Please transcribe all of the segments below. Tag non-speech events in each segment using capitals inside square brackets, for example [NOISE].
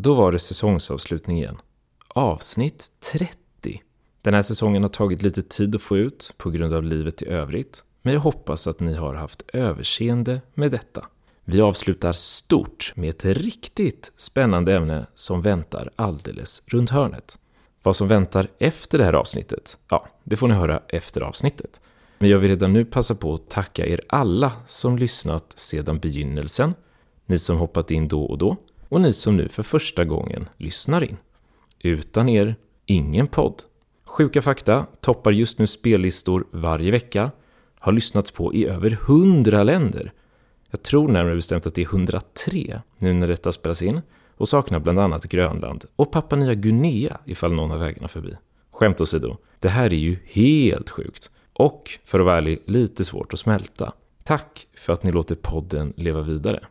Då var det säsongsavslutning igen. Avsnitt 30. Den här säsongen har tagit lite tid att få ut på grund av livet i övrigt, men jag hoppas att ni har haft överseende med detta. Vi avslutar stort med ett riktigt spännande ämne som väntar alldeles runt hörnet. Vad som väntar efter det här avsnittet, ja, det får ni höra efter avsnittet. Men jag vill redan nu passa på att tacka er alla som lyssnat sedan begynnelsen, ni som hoppat in då och då och ni som nu för första gången lyssnar in. Utan er, ingen podd. Sjuka fakta toppar just nu spellistor varje vecka, har lyssnats på i över 100 länder. Jag tror närmare bestämt att det är 103 nu när detta spelas in och saknar bland annat Grönland och Papua Nya Guinea ifall någon har vägarna förbi. Skämt åsido, det här är ju helt sjukt och för att vara ärlig lite svårt att smälta. Tack för att ni låter podden leva vidare.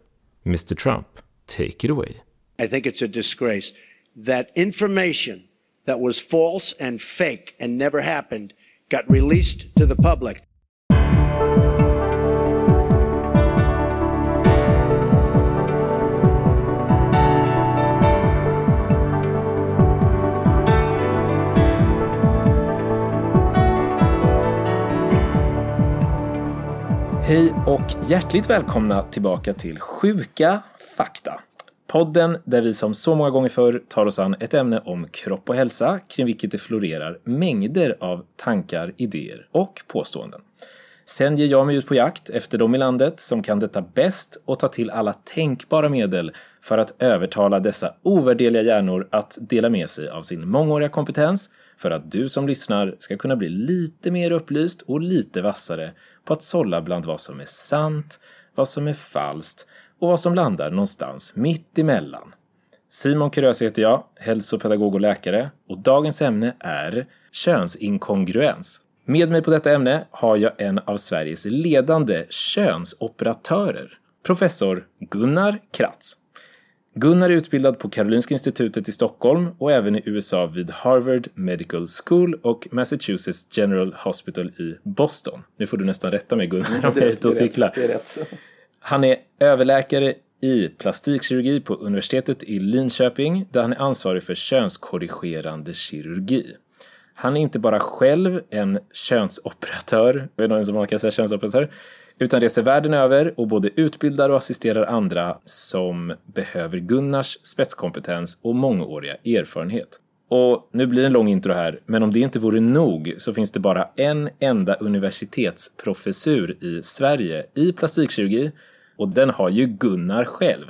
Mr Trump, take it away. I think it's a disgrace that information that was false and fake and never happened got released to the public. Hej och hjärtligt välkomna tillbaka till Sjuka fakta. Podden där vi som så många gånger förr tar oss an ett ämne om kropp och hälsa kring vilket det florerar mängder av tankar, idéer och påståenden. Sen ger jag mig ut på jakt efter de i landet som kan detta bäst och tar till alla tänkbara medel för att övertala dessa ovärdeliga hjärnor att dela med sig av sin mångåriga kompetens för att du som lyssnar ska kunna bli lite mer upplyst och lite vassare på att sålla bland vad som är sant, vad som är falskt och vad som landar någonstans mitt emellan. Simon Kuröse heter jag, hälsopedagog och läkare och dagens ämne är könsinkongruens. Med mig på detta ämne har jag en av Sveriges ledande könsoperatörer, professor Gunnar Kratz. Gunnar är utbildad på Karolinska institutet i Stockholm och även i USA vid Harvard Medical School och Massachusetts General Hospital i Boston. Nu får du nästan rätta mig Gunnar om jag är ute och cyklar. Han är överläkare i plastikkirurgi på universitetet i Linköping där han är ansvarig för könskorrigerande kirurgi. Han är inte bara själv en könsoperatör, vet någon som man kan säga könsoperatör, utan reser världen över och både utbildar och assisterar andra som behöver Gunnars spetskompetens och mångåriga erfarenhet. Och nu blir det en lång intro här, men om det inte vore nog så finns det bara en enda universitetsprofessur i Sverige i plastikkirurgi och den har ju Gunnar själv.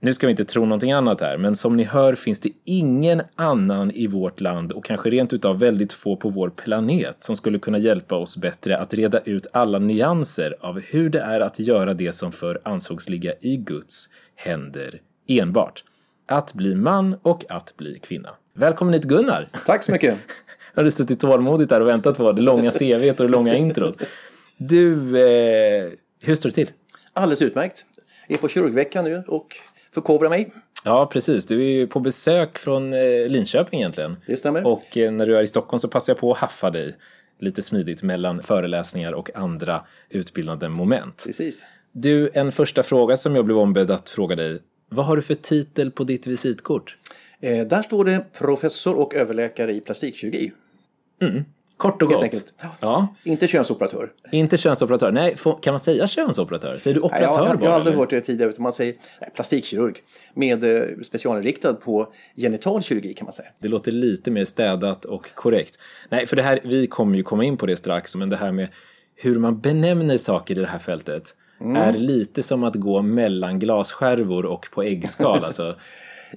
Nu ska vi inte tro någonting annat här, men som ni hör finns det ingen annan i vårt land och kanske rent utav väldigt få på vår planet som skulle kunna hjälpa oss bättre att reda ut alla nyanser av hur det är att göra det som förr ansågs ligga i Guds händer enbart. Att bli man och att bli kvinna. Välkommen hit Gunnar! Tack så mycket! [LAUGHS] Har du suttit tålmodigt där och väntat på det långa CVt och det långa introt. Du, eh, hur står det till? Alldeles utmärkt. Jag är på kirurgveckan nu och förkovrar mig. Ja, precis. Du är ju på besök från eh, Linköping egentligen. Det stämmer. Och eh, när du är i Stockholm så passar jag på att haffa dig lite smidigt mellan föreläsningar och andra utbildande moment. Precis. Du, en första fråga som jag blev ombedd att fråga dig. Vad har du för titel på ditt visitkort? Eh, där står det professor och överläkare i plastikkirurgi. Mm. Kort och gott. Ja, Inte könsoperatör. inte könsoperatör. Nej, får, kan man säga könsoperatör? Säger du Nej, jag, operatör jag, jag bara? har aldrig eller? hört det tidigare utan man säger nej, plastikkirurg. Med eh, specialinriktad på genital kirurgi kan man säga. Det låter lite mer städat och korrekt. Nej, för det här, vi kommer ju komma in på det strax, men det här med hur man benämner saker i det här fältet är lite som att gå mellan glasskärvor och på äggskal. Alltså. [LAUGHS]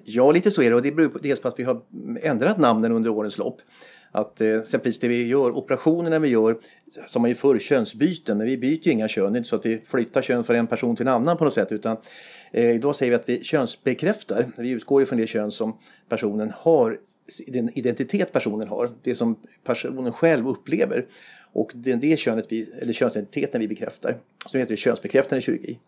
Ja, lite så är det och det beror på dels på att vi har ändrat namnen under årens lopp. Att eh, exempelvis det vi gör, operationerna vi gör, som man ju förr, könsbyten, men vi byter ju inga kön. Det är inte så att vi flyttar kön från en person till en annan på något sätt, utan eh, då säger vi att vi könsbekräftar. Vi utgår ju från det kön som personen har, den identitet personen har, det som personen själv upplever. Och det är det könet vi, eller könsidentiteten vi bekräftar. Så det heter det könsbekräftande kirurgi.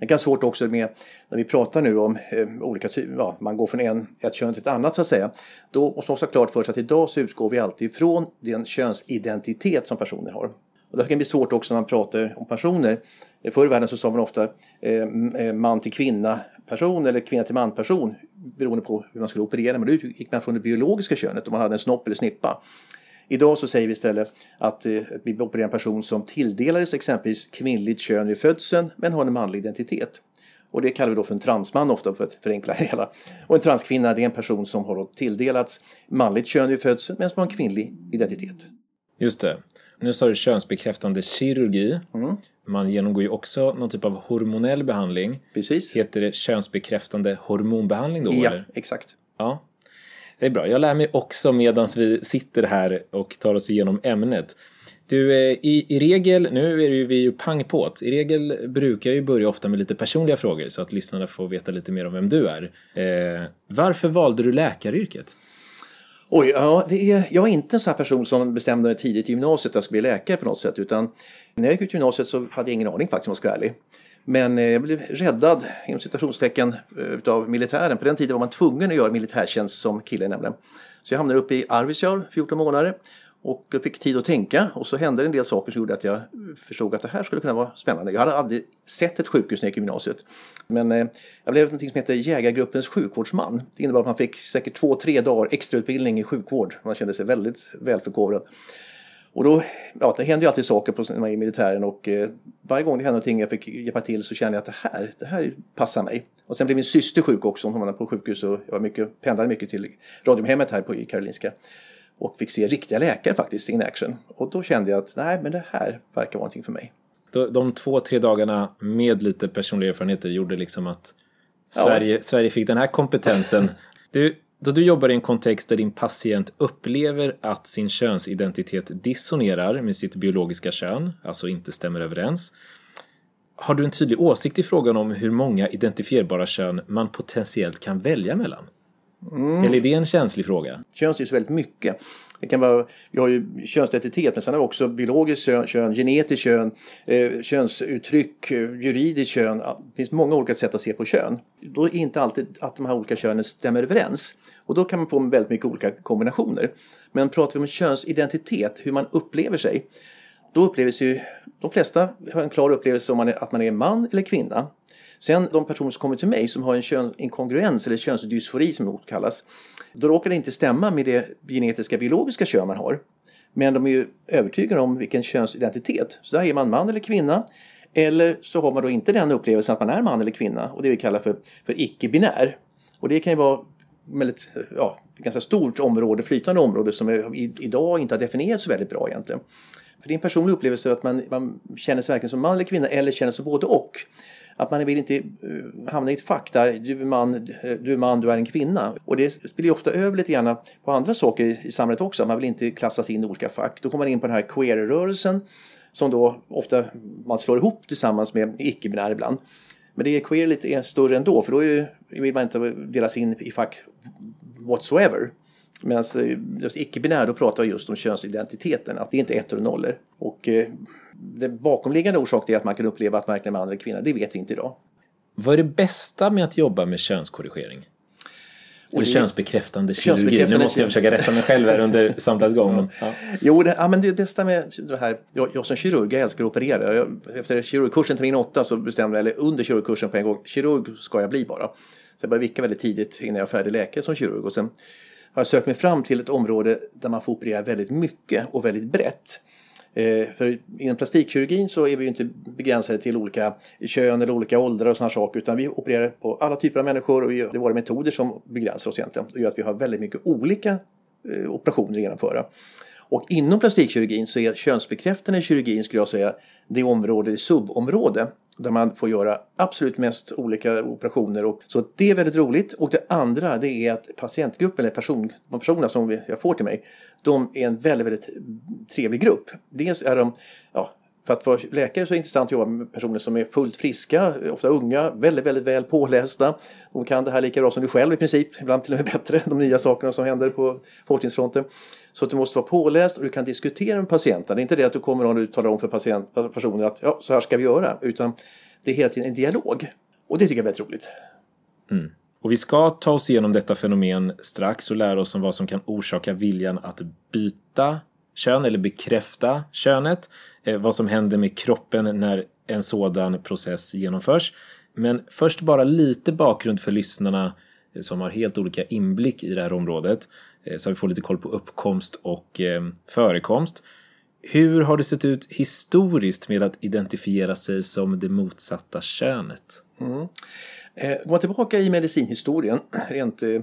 Det kan vara svårt också med, när vi pratar nu om eh, olika typer, ja, man går från en, ett kön till ett annat så att säga. Då måste man också ha klart för sig att idag så utgår vi alltid från den könsidentitet som personer har. Och därför kan det bli svårt också när man pratar om personer. Förr i världen så sa man ofta eh, eh, man till kvinna, person eller kvinna till man-person beroende på hur man skulle operera. Men då gick man från det biologiska könet om man hade en snopp eller snippa. Idag så säger vi istället att, eh, att vi opererar en person som tilldelades exempelvis kvinnligt kön vid födseln men har en manlig identitet. Och det kallar vi då för en transman ofta för att förenkla [LAUGHS] det hela. Och en transkvinna det är en person som har tilldelats manligt kön vid födseln men som har en kvinnlig identitet. Just det. Nu sa du könsbekräftande kirurgi. Mm. Man genomgår ju också någon typ av hormonell behandling. Precis. Heter det könsbekräftande hormonbehandling då? Ja, eller? exakt. Ja, det är bra. Jag lär mig också medan vi sitter här och tar oss igenom ämnet. Du, eh, i, i regel, nu är ju vi ju pang på. I regel brukar jag ju börja ofta med lite personliga frågor så att lyssnarna får veta lite mer om vem du är. Eh, varför valde du läkaryrket? Oj, ja, det är, jag är inte en sån person som bestämde mig tidigt i gymnasiet att jag skulle bli läkare på något sätt. Utan när jag gick ut gymnasiet så hade jag ingen aning faktiskt om jag ska vara ärlig. Men eh, jag blev räddad inom citationstecken eh, utav militären. På den tiden var man tvungen att göra militärtjänst som kille nämligen. Så jag hamnade uppe i Arvidsjaur 14 månader och fick tid att tänka och så hände en del saker som gjorde att jag förstod att det här skulle kunna vara spännande. Jag hade aldrig sett ett sjukhus när jag gick i gymnasiet. Men eh, jag blev något som heter jägargruppens sjukvårdsman. Det innebar att man fick säkert två, tre dagar extrautbildning i sjukvård. Man kände sig väldigt välförkovrad. Och då, ja, det händer ju alltid saker på, när man är i militären och eh, varje gång det hände någonting jag fick hjälpa till så kände jag att det här, det här passar mig. Och sen blev min syster sjuk också, hon var på sjukhus och jag var mycket, pendlade mycket till Radiumhemmet här på Karolinska. Och fick se riktiga läkare faktiskt in action. Och då kände jag att nej, men det här verkar vara någonting för mig. De två, tre dagarna med lite personliga erfarenheter gjorde liksom att Sverige, ja. Sverige fick den här kompetensen. [LAUGHS] Du, då du jobbar i en kontext där din patient upplever att sin könsidentitet dissonerar med sitt biologiska kön, alltså inte stämmer överens, har du en tydlig åsikt i frågan om hur många identifierbara kön man potentiellt kan välja mellan? Mm. Eller är det en känslig fråga? Köns är så väldigt mycket. Det kan vara, vi har ju könsidentitet men sen har vi också biologiskt kön, kön genetiskt kön, eh, könsuttryck, eh, juridiskt kön. Det finns många olika sätt att se på kön. Då är det inte alltid att de här olika könen stämmer överens. Och då kan man få väldigt mycket olika kombinationer. Men pratar vi om könsidentitet, hur man upplever sig, då upplevs ju de flesta har en klar upplevelse om man är, att man är man eller kvinna. Sen de personer som kommer till mig som har en könsinkongruens eller könsdysfori som det kallas. Då råkar det inte stämma med det genetiska biologiska kön man har. Men de är ju övertygade om vilken könsidentitet. Så där är man man eller kvinna. Eller så har man då inte den upplevelsen att man är man eller kvinna och det vi kallar för, för icke-binär. Och det kan ju vara väldigt, ja, ganska stort område, flytande område som är, idag inte har definierats så väldigt bra egentligen. För det är en personlig upplevelse att man, man känner sig varken som man eller kvinna eller känner sig både och. Att man vill inte eh, hamna i ett fack där du är man, eh, du är, man, du är en kvinna. Och det spiller ju ofta över lite grann på andra saker i samhället också. Man vill inte klassas in i olika fack. Då kommer man in på den här queer-rörelsen som då ofta man slår ihop tillsammans med icke-binär ibland. Men det är queer lite större ändå för då är det, vill man inte delas in i fack whatsoever. Medan eh, just icke-binär då pratar vi just om könsidentiteten, att det inte är ettor och nollor. Och eh, det bakomliggande orsaken är att man kan uppleva att man är man eller kvinna, det vet vi inte idag. Vad är det bästa med att jobba med könskorrigering? Eller könsbekräftande kirurgi. Nu måste jag försöka rätta mig själv här under [LAUGHS] samtalsgången. Ja. Jo, det, ja, men det bästa med det här, jag, jag som kirurg, jag älskar att operera. Jag, efter kirurgkursen termin 8 så bestämde jag, eller under kirurgkursen på en gång, kirurg ska jag bli bara. Så jag började vicka väldigt tidigt innan jag var färdig läkare som kirurg. Och sen har jag sökt mig fram till ett område där man får operera väldigt mycket och väldigt brett. Eh, för inom plastikkirurgin så är vi ju inte begränsade till olika kön eller olika åldrar och sådana saker utan vi opererar på alla typer av människor och det är våra metoder som begränsar oss egentligen. och gör att vi har väldigt mycket olika eh, operationer att genomföra. Och inom plastikkirurgin så är könsbekräftande kirurgin skulle jag säga det område, det subområde där man får göra absolut mest olika operationer. Och, så det är väldigt roligt. Och det andra det är att patientgruppen, eller person, de personerna som jag får till mig, de är en väldigt, väldigt trevlig grupp. Dels är de, ja, för att vara läkare så är det intressant att jobba med personer som är fullt friska, ofta unga, väldigt, väldigt väl pålästa. De kan det här lika bra som du själv i princip, ibland till och med bättre, de nya sakerna som händer på forskningsfronten. Så att du måste vara påläst och du kan diskutera med patienten. Det är inte det att du kommer och talar om för patient, personen att ja, så här ska vi göra, utan det är hela tiden en dialog. Och det tycker jag är väldigt roligt. Mm. Och vi ska ta oss igenom detta fenomen strax och lära oss om vad som kan orsaka viljan att byta kön eller bekräfta könet. Eh, vad som händer med kroppen när en sådan process genomförs. Men först bara lite bakgrund för lyssnarna eh, som har helt olika inblick i det här området eh, så vi får lite koll på uppkomst och eh, förekomst. Hur har det sett ut historiskt med att identifiera sig som det motsatta könet? Mm. Eh, Går man tillbaka i medicinhistorien rent, eh,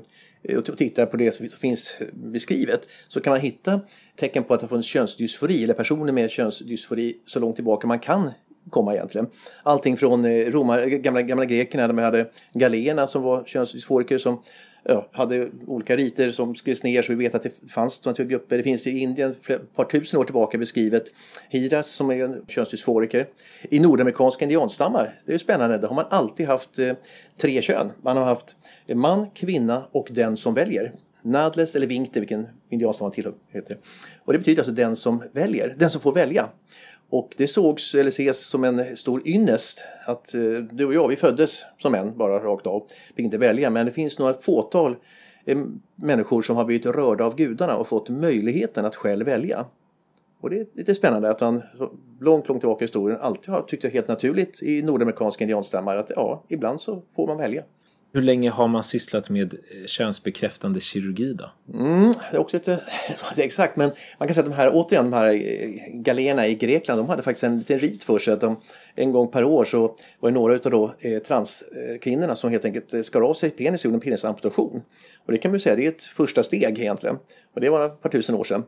och tittar på det som finns beskrivet så kan man hitta tecken på att det har funnits könsdysfori eller personer med könsdysfori så långt tillbaka man kan komma egentligen. Allting från eh, romar, gamla, gamla grekerna, de hade galéerna som var könsdysforiker som ja, hade olika riter som skrevs ner så vi vet att det fanns naturgrupper. grupper. Det finns i Indien ett par tusen år tillbaka beskrivet Hiras som är en könsdysforiker. I nordamerikanska indianstammar, det är ju spännande, där har man alltid haft eh, tre kön. Man har haft man, kvinna och den som väljer. Nadles eller Vinkte, vilken indianstam man tillhör. Heter. Och det betyder alltså den som väljer, den som får välja. Och det sågs eller ses som en stor ynnest att eh, du och jag, vi föddes som män bara rakt av. Fick inte välja, men det finns några fåtal eh, människor som har blivit rörda av gudarna och fått möjligheten att själv välja. Och det är lite spännande att man långt, långt tillbaka i historien alltid har tyckt det helt naturligt i nordamerikanska indianstammar att ja, ibland så får man välja. Hur länge har man sysslat med eh, könsbekräftande kirurgi då? Mm, det är också lite [LAUGHS] exakt, men man kan säga att de här, återigen, de här eh, galéerna i Grekland, de hade faktiskt en liten rit för sig att de en gång per år så var det några av då, eh, transkvinnorna som helt enkelt eh, skar av sig penis och gjorde en penisamputation. Och det kan man ju säga, det är ett första steg egentligen. Och det var ett par tusen år sedan.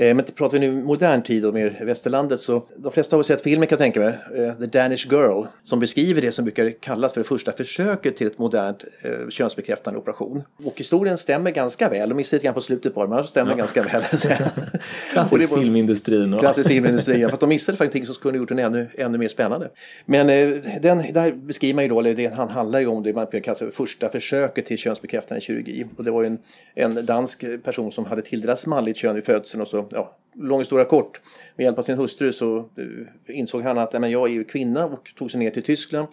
Eh, men pratar vi nu modern tid och mer västerlandet så de flesta har väl sett filmen kan jag tänka mig, eh, The Danish Girl, som beskriver det som brukar kallas för det första försöket till ett modernt eh, könsbekräftande operation. Och historien stämmer ganska väl, de missar lite grann på slutet det, men stämmer ja. ganska väl. [LAUGHS] Klassisk var, filmindustrin. Och... Klassisk filmindustri, ja, för att de missade faktiskt någonting som skulle gjort den ännu, ännu mer spännande. Men eh, den, där beskriver man ju då, eller det han handlar ju om det man kallar för första försöket till könsbekräftande kirurgi. Och det var ju en, en dansk person som hade tilldelats manligt kön vid födseln och så ja, lång historia kort. Med hjälp av sin hustru så eh, insåg han att men, jag är ju kvinna och tog sig ner till Tyskland.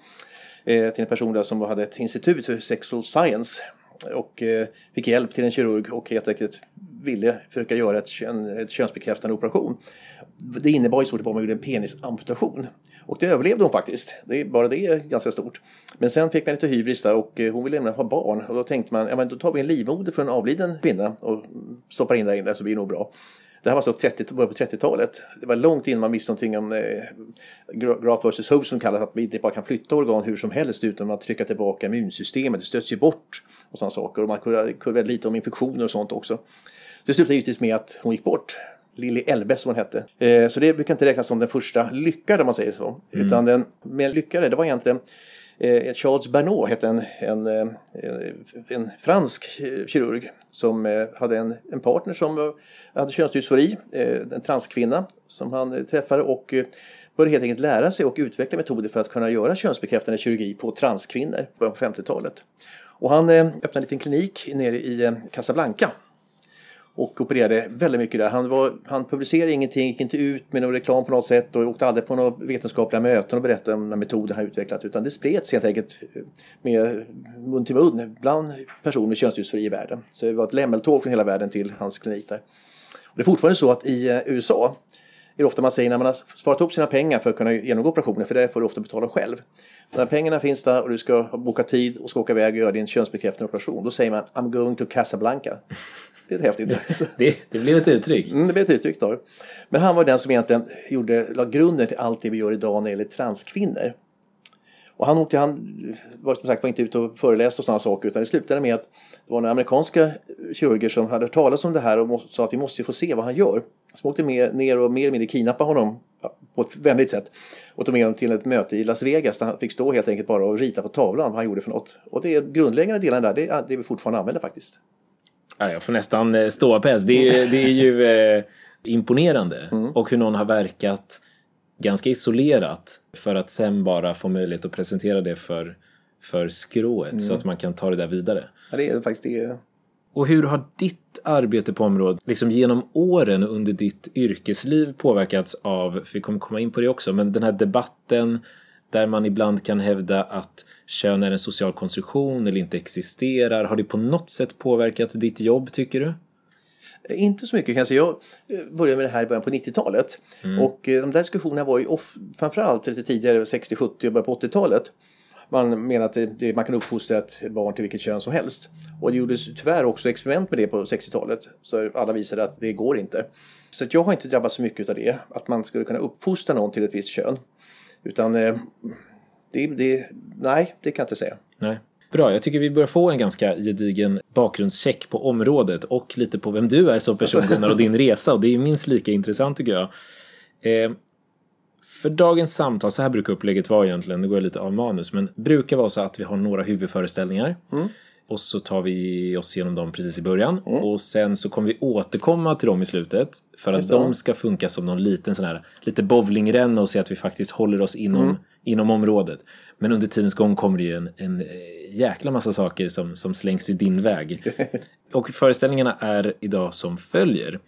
Eh, till en person där som hade ett institut för sexual science. Och eh, fick hjälp till en kirurg och helt enkelt ville försöka göra ett, kön, ett könsbekräftande operation. Det innebar i stort sett att man gjorde en penisamputation. Och det överlevde hon faktiskt. Det är, bara det är ganska stort. Men sen fick man lite hybris där och eh, hon ville nämligen ha barn. Och då tänkte man, ja men då tar vi en livmoder från en avliden kvinna och stoppar in där inne så blir det nog bra. Det här var så 30, början på 30-talet. Det var långt innan man visste någonting om eh, graft versus host som kallas att vi inte bara kan flytta organ hur som helst utan att trycka tillbaka immunsystemet. Det stöts ju bort och sådana saker. Och man kunde, kunde väldigt lite om infektioner och sånt också. Det slutade givetvis med att hon gick bort. Lilly Elbe som hon hette. Eh, så det brukar inte räknas som den första lyckade om man säger så. Mm. Utan den mer lyckade, det var egentligen Eh, Charles Bernot hette en, en, en, en, fransk kirurg som eh, hade en, en partner som hade könsdysfori, en transkvinna som han träffade och började helt enkelt lära sig och utveckla metoder för att kunna göra könsbekräftande kirurgi på transkvinnor början på 50-talet. Och han öppnade en liten klinik nere i Casablanca och opererade väldigt mycket där. Han, var, han publicerade ingenting, gick inte ut med någon reklam på något sätt och åkte aldrig på några vetenskapliga möten och berättade om den metoden han utvecklat utan det spreds helt enkelt eh, med mun till mun bland personer med könsdysfori i världen. Så det var ett lämmeltåg från hela världen till hans klinik där. Och det är fortfarande så att i eh, USA är det ofta man säger när man har sparat ihop sina pengar för att kunna genomgå operationer, för det får du ofta betala själv. När pengarna finns där och du ska boka tid och ska åka iväg och göra din könsbekräftande operation, då säger man I'm going to Casablanca. Det är häftigt. [LAUGHS] det, det blev ett uttryck. Mm, det blev ett uttryck då. Men han var den som egentligen gjorde, la grunden till allt det vi gör idag när det gäller transkvinnor. Och han åkte, han var som sagt var inte ute och föreläste och sådana saker utan det slutade med att det var några amerikanska kirurger som hade hört talas om det här och sa att vi måste få se vad han gör. Så de åkte med ner och mer eller mindre kidnappade honom på ett vänligt sätt och tog med honom till ett möte i Las Vegas där han fick stå helt enkelt bara och rita på tavlan vad han gjorde för något. Och det är grundläggande delen där, det är det vi fortfarande använder faktiskt. Ja, jag får nästan eh, ståpäls. Det är, det är ju eh, imponerande. Mm. Och hur någon har verkat ganska isolerat för att sen bara få möjlighet att presentera det för, för skrået mm. så att man kan ta det där vidare. Ja, det är faktiskt det. Och hur har ditt arbete på området, liksom genom åren under ditt yrkesliv påverkats av, för vi kommer komma in på det också, men den här debatten där man ibland kan hävda att kön är en social konstruktion eller inte existerar. Har det på något sätt påverkat ditt jobb tycker du? Inte så mycket kan jag säga. Jag eh, började med det här i början på 90-talet. Mm. Och eh, de där diskussionerna var ju off, framförallt lite tidigare, 60, 70 och början på 80-talet. Man menar att det, det, man kan uppfostra ett barn till vilket kön som helst. Och det gjordes tyvärr också experiment med det på 60-talet. Så alla visade att det går inte. Så jag har inte drabbats så mycket av det. Att man skulle kunna uppfostra någon till ett visst kön. Utan eh, det, det, nej, det kan jag inte säga. Nej. Bra, jag tycker vi börjar få en ganska gedigen bakgrundscheck på området och lite på vem du är som person Gunnar och din resa och det är minst lika intressant tycker jag. Eh, för dagens samtal, så här brukar upplägget vara egentligen, nu går jag lite av manus, men brukar vara så att vi har några huvudföreställningar. Mm. Och så tar vi oss igenom dem precis i början. Mm. Och sen så kommer vi återkomma till dem i slutet. För att de ska funka som någon liten sån här, lite bowlingränna och se att vi faktiskt håller oss inom, mm. Inom området. Men under tidens gång kommer det ju en, en eh, jäkla massa saker som, som slängs i din väg. [LAUGHS] och föreställningarna är idag som följer.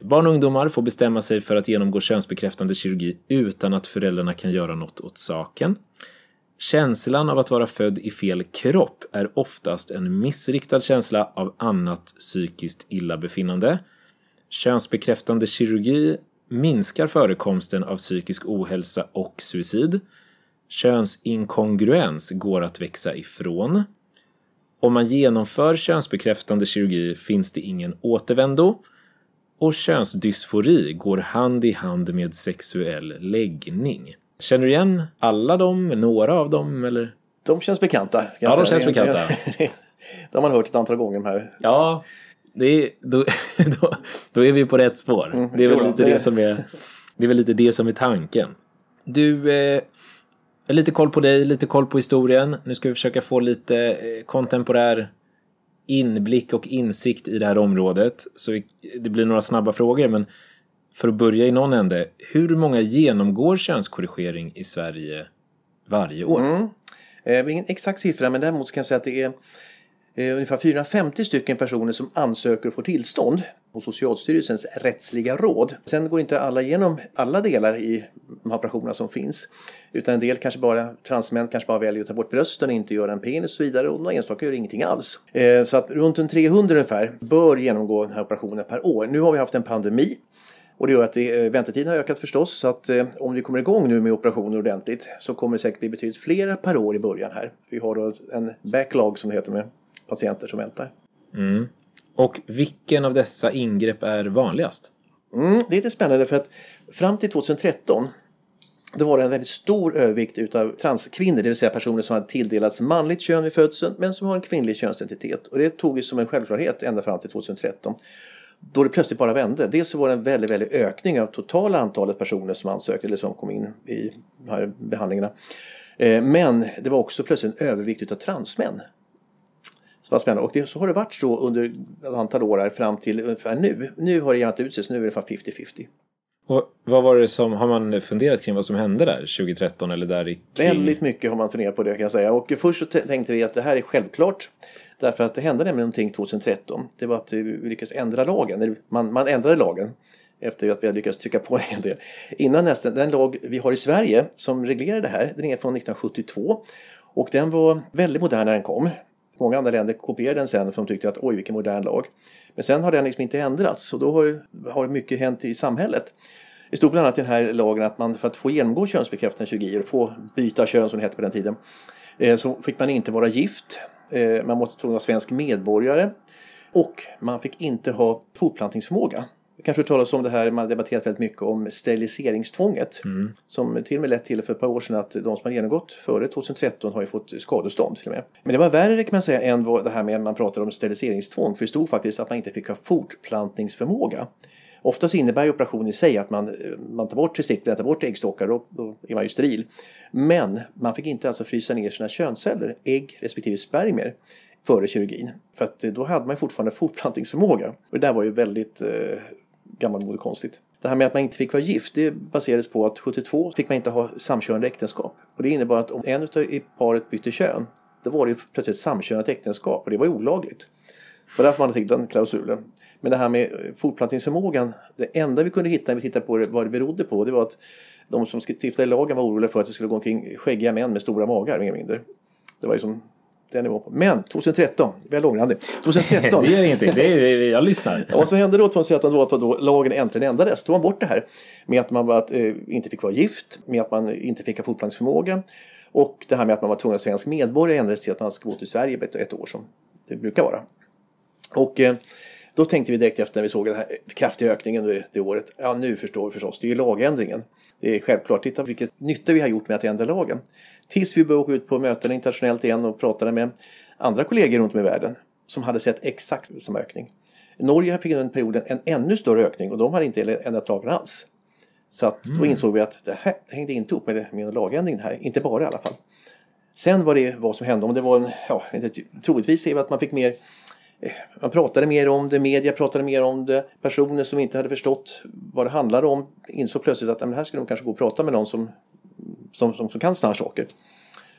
Barn och ungdomar får bestämma sig för att genomgå könsbekräftande kirurgi utan att föräldrarna kan göra något åt saken. Känslan av att vara född i fel kropp är oftast en missriktad känsla av annat psykiskt illabefinnande. Könsbekräftande kirurgi minskar förekomsten av psykisk ohälsa och suicid. Könsinkongruens går att växa ifrån. Om man genomför könsbekräftande kirurgi finns det ingen återvändo och könsdysfori går hand i hand med sexuell läggning. Känner du igen alla dem, några av dem eller? De känns bekanta. Ja, de känns bekanta. [LAUGHS] det har man hört ett antal gånger här. Ja, det är, då, [LAUGHS] då, då är vi på rätt spår. Mm, det är väl lite det, det som är, det är väl lite det som är tanken. Du, eh, lite koll på dig, lite koll på historien. Nu ska vi försöka få lite eh, kontemporär inblick och insikt i det här området. Så det blir några snabba frågor, men för att börja i någon ände, hur många genomgår könskorrigering i Sverige varje år? Mm. Eh, ingen exakt siffra, men däremot kan jag säga att det är eh, ungefär 450 stycken personer som ansöker och får tillstånd på Socialstyrelsens rättsliga råd. Sen går inte alla igenom alla delar i de operationerna som finns. Utan en del kanske bara, transmän kanske bara väljer att ta bort brösten och inte göra en penis och så vidare och några enstaka gör ingenting alls. Eh, så att runt en 300 ungefär bör genomgå den här operationen per år. Nu har vi haft en pandemi och det gör att eh, väntetiden har ökat förstås. Så att eh, om vi kommer igång nu med operationer ordentligt så kommer det säkert bli betydligt flera per år i början här. Vi har då en backlog som det heter med patienter som väntar. Mm. Och vilken av dessa ingrepp är vanligast? Mm, det är lite spännande för att fram till 2013 då var det en väldigt stor övervikt utav transkvinnor, det vill säga personer som hade tilldelats manligt kön vid födseln men som har en kvinnlig könsidentitet. Och det tog vi som en självklarhet ända fram till 2013 då det plötsligt bara vände. Dels så var det en väldigt, väldigt ökning av totala antalet personer som ansökte eller som kom in i de här behandlingarna. Eh, men det var också plötsligt en övervikt av transmän. Så var spännande. Och det, så har det varit så under ett antal år här fram till ungefär nu. Nu har det jämnat ut sig, så nu är det ungefär 50-50. Och vad var det som, har man funderat kring vad som hände där 2013 eller där kring... Väldigt mycket har man funderat på det kan jag säga. Och först så tänkte vi att det här är självklart. Därför att det hände nämligen någonting 2013. Det var att vi lyckades ändra lagen. Man, man ändrade lagen efter att vi hade lyckats trycka på en del. Innan nästan, den lag vi har i Sverige som reglerar det här, den är från 1972. Och den var väldigt modern när den kom. Många andra länder kopierade den sen för de tyckte att oj vilken modern lag. Men sen har den liksom inte ändrats och då har, har mycket hänt i samhället. Det stod bland annat i den här lagen att man för att få genomgå könsbekräftande kirurgi och få byta kön som det hette på den tiden eh, så fick man inte vara gift. Eh, man måste vara svensk medborgare och man fick inte ha fortplantningsförmåga. Kanske talas om det här, man har debatterat väldigt mycket om steriliseringstvånget. Mm. Som till och med lett till för ett par år sedan att de som har genomgått före 2013 har ju fått skadestånd till och med. Men det var värre kan man säga än vad det här med att man pratar om steriliseringstvång. För det stod faktiskt att man inte fick ha fortplantningsförmåga. Oftast innebär operationen i sig att man, man tar bort testiklarna, tar bort äggstockar, och då är man ju steril. Men man fick inte alltså frysa ner sina könsceller, ägg respektive spermier, före kirurgin. För att då hade man fortfarande fortplantningsförmåga. Och det där var ju väldigt eh, gammalmodigt konstigt. Det här med att man inte fick vara gift, det baserades på att 72 fick man inte ha samkönade äktenskap. Och det innebar att om en av i paret bytte kön, då var det plötsligt samkönat äktenskap och det var ju olagligt. Det var därför man fick den klausulen. Men det här med fortplantningsförmågan, det enda vi kunde hitta när vi tittade på vad det berodde på, det var att de som stiftade lagen var oroliga för att det skulle gå omkring skäggiga män med stora magar, mer eller mindre. Det var ju som den nivån på. Men 2013, vi är långrandig. 2013. det är ingenting, det är, jag lyssnar. Vad som hände då 2013 var att då lagen äntligen ändrades. Då var bort det här med att man att, eh, inte fick vara gift, med att man inte fick ha fortplantningsförmåga Och det här med att man var tvungen att svensk medborgare ändrades till att man ska bo till Sverige ett, ett år som det brukar vara. Och eh, då tänkte vi direkt efter när vi såg den här kraftiga ökningen det, det året, ja nu förstår vi förstås, det är ju lagändringen. Det är självklart, titta vilket nytta vi har gjort med att ändra lagen. Tills vi började åka ut på möten internationellt igen och pratade med andra kollegor runt om i världen som hade sett exakt samma ökning. Norge fick under den perioden en ännu större ökning och de hade inte ändrat lagen alls. Så att då Mm. insåg vi att det här hängde inte ihop med, med lagändringen här, inte bara i alla fall. Sen var det vad som hände, om det var en, ja, inte, troligtvis är det att man fick mer eh, man pratade mer om det, media pratade mer om det. Personer som inte hade förstått vad det handlade om insåg plötsligt att "Ja, men här ska de kanske gå och prata med någon som, som, som, som kan sådana här saker.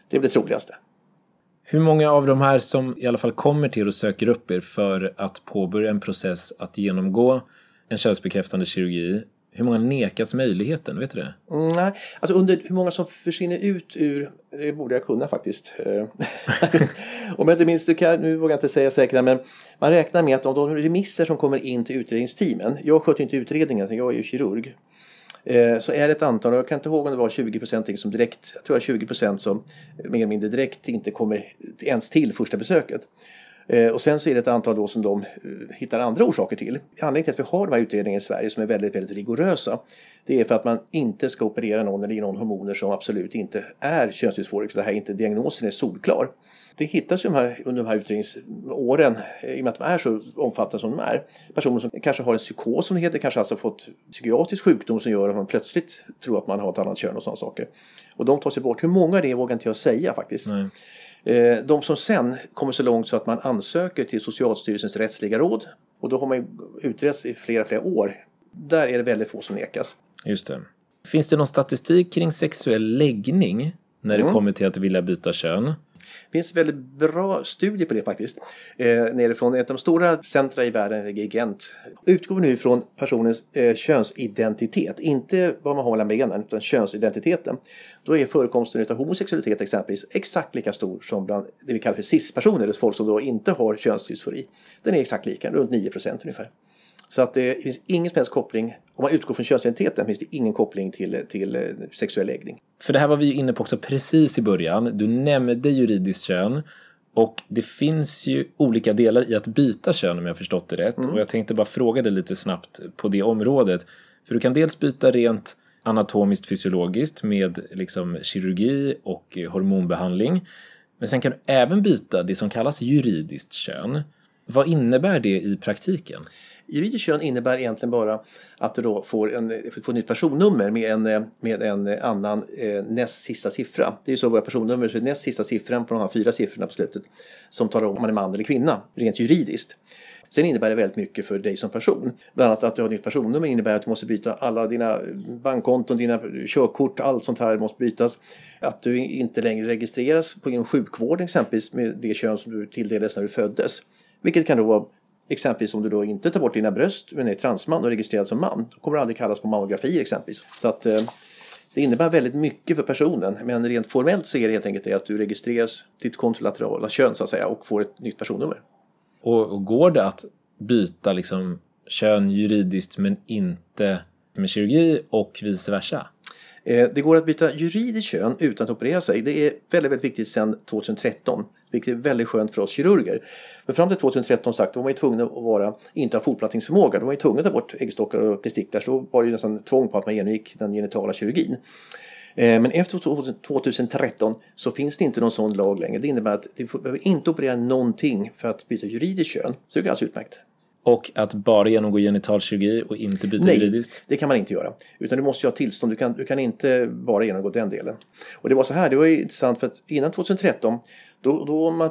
Det är det troligaste. Hur många av de här som i alla fall kommer till och söker upp er för att påbörja en process att genomgå en könsbekräftande kirurgi, hur många nekas möjligheten? Vet du det? Mm, nej, alltså under hur många som försvinner ut ur, det borde jag kunna faktiskt. Eh, [LAUGHS] Om jag inte minns, det kan, nu vågar jag inte säga säkert, men man räknar med att av de remisser som kommer in till utredningsteamen, jag sköter inte utredningen, jag är ju kirurg, eh, Eh, så är det ett antal, jag kan inte ihåg om det var 20 procent som direkt, jag tror det var 20 procent som mer eller mindre direkt inte kommer ens till första besöket. Eh, Och sen så är det ett antal då som de eh, hittar andra orsaker till. Anledningen till att vi har de här utredningarna i Sverige som är väldigt, väldigt rigorösa. Det är för att man inte ska operera någon eller ge någon hormoner som absolut inte är könsdysforisk. Det här är inte, diagnosen är solklar. Det hittas ju de här, under de här utredningsåren, eh, i och med att de är så omfattande som de är, personer som kanske har en psykos som det heter, kanske alltså fått psykiatrisk sjukdom som gör att man plötsligt tror att man har ett annat kön och sådana saker. Och de tar sig bort. Hur många det är vågar inte jag säga faktiskt. Nej. Eh, De som sen kommer så långt så att man ansöker till Socialstyrelsens rättsliga råd och då har man ju utretts i flera, flera år. Där är det väldigt få som nekas. Just det. Finns det någon statistik kring sexuell läggning när det kommer till att vilja byta kön? Det finns väldigt bra studier på det faktiskt. Eh, nerifrån ett av de stora centra i världen, är Gent. Utgår vi nu från personens eh, könsidentitet, inte vad man har mellan benen, utan könsidentiteten. Då är förekomsten av homosexualitet exempelvis exakt lika stor som bland det vi kallar för cis-personer, folk som då inte har könsdysfori. Den är exakt lika, runt 9 procent ungefär. Så att det finns ingen som helst koppling, om man utgår från könsidentiteten finns det ingen koppling till, till eh, sexuell läggning. För det här var vi ju inne på också precis i början. Du nämnde juridiskt kön och det finns ju olika delar i att byta kön om jag förstått det rätt. Och jag tänkte bara fråga dig lite snabbt på det området. För du kan dels byta rent anatomiskt fysiologiskt med liksom kirurgi och eh, hormonbehandling. Men sen kan du även byta det som kallas juridiskt kön. Vad innebär det i praktiken? Juridiskt kön innebär egentligen bara att du då får, en, får ett nytt personnummer med en, med en annan eh, näst sista siffra. Det är ju så våra personnummer, så är näst sista siffran på de här fyra siffrorna på slutet som talar om om man är man eller kvinna, rent juridiskt. Sen innebär det väldigt mycket för dig som person. Bland annat att du har ett nytt personnummer innebär att du måste byta alla dina bankkonton, dina körkort, allt sånt här måste bytas. Att du inte längre registreras på inom sjukvården exempelvis med det kön som du tilldelades när du föddes. Vilket kan då vara Exempelvis om du då inte tar bort dina bröst men är transman och registrerad som man. Då kommer du aldrig kallas på mammografi exempelvis. Så att eh, det innebär väldigt mycket för personen. Men rent formellt så är det helt enkelt det att du registreras ditt kontralaterala kön så att säga och får ett nytt personnummer. Och, och går det att byta liksom kön juridiskt men inte med kirurgi och vice versa? Eh, det går att byta juridiskt kön utan att operera sig. Det är väldigt, väldigt viktigt sedan 2013. Vilket är väldigt skönt för oss kirurger. Men fram till 2013 sagt, då var man ju tvungen att vara, inte ha fortplantningsförmåga. Då var man ju tvungen att ta bort äggstockar och testiklar. Så då var det ju nästan tvång på att man genomgick den genitala kirurgin. Eh, men efter 2013 så finns det inte någon sån lag längre. Det innebär att du behöver inte operera någonting för att byta juridiskt kön. Så det är ganska utmärkt. Och att bara genomgå genitalkirurgi och inte byta Nej, juridiskt? det kan man inte göra. Utan du måste ju ha tillstånd. Du kan, du kan inte bara genomgå den delen. Och det var så här, det var ju intressant för att innan 2013 då, då man,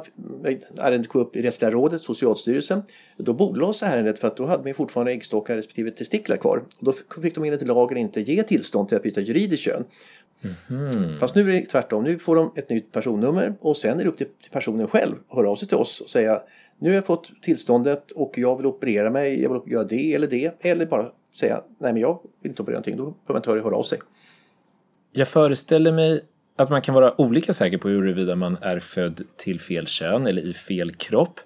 ärendet kom upp i Rättsliga rådet, Socialstyrelsen, då bordlades ärendet för att då hade man fortfarande äggstockar respektive testiklar kvar. Och då fick de enligt lagen inte ge tillstånd till att byta juridiskt kön. Fast nu är det tvärtom. Nu får de ett nytt personnummer och sen är det upp till till personen själv att höra av sig till oss och säga nu har jag fått tillståndet och jag vill operera mig, jag vill göra det eller det. Eller bara säga nej men jag vill inte operera någonting. Då behöver man inte höra, höra av sig. Jag föreställer mig att man kan vara olika säker på huruvida man är född till fel kön eller i fel kropp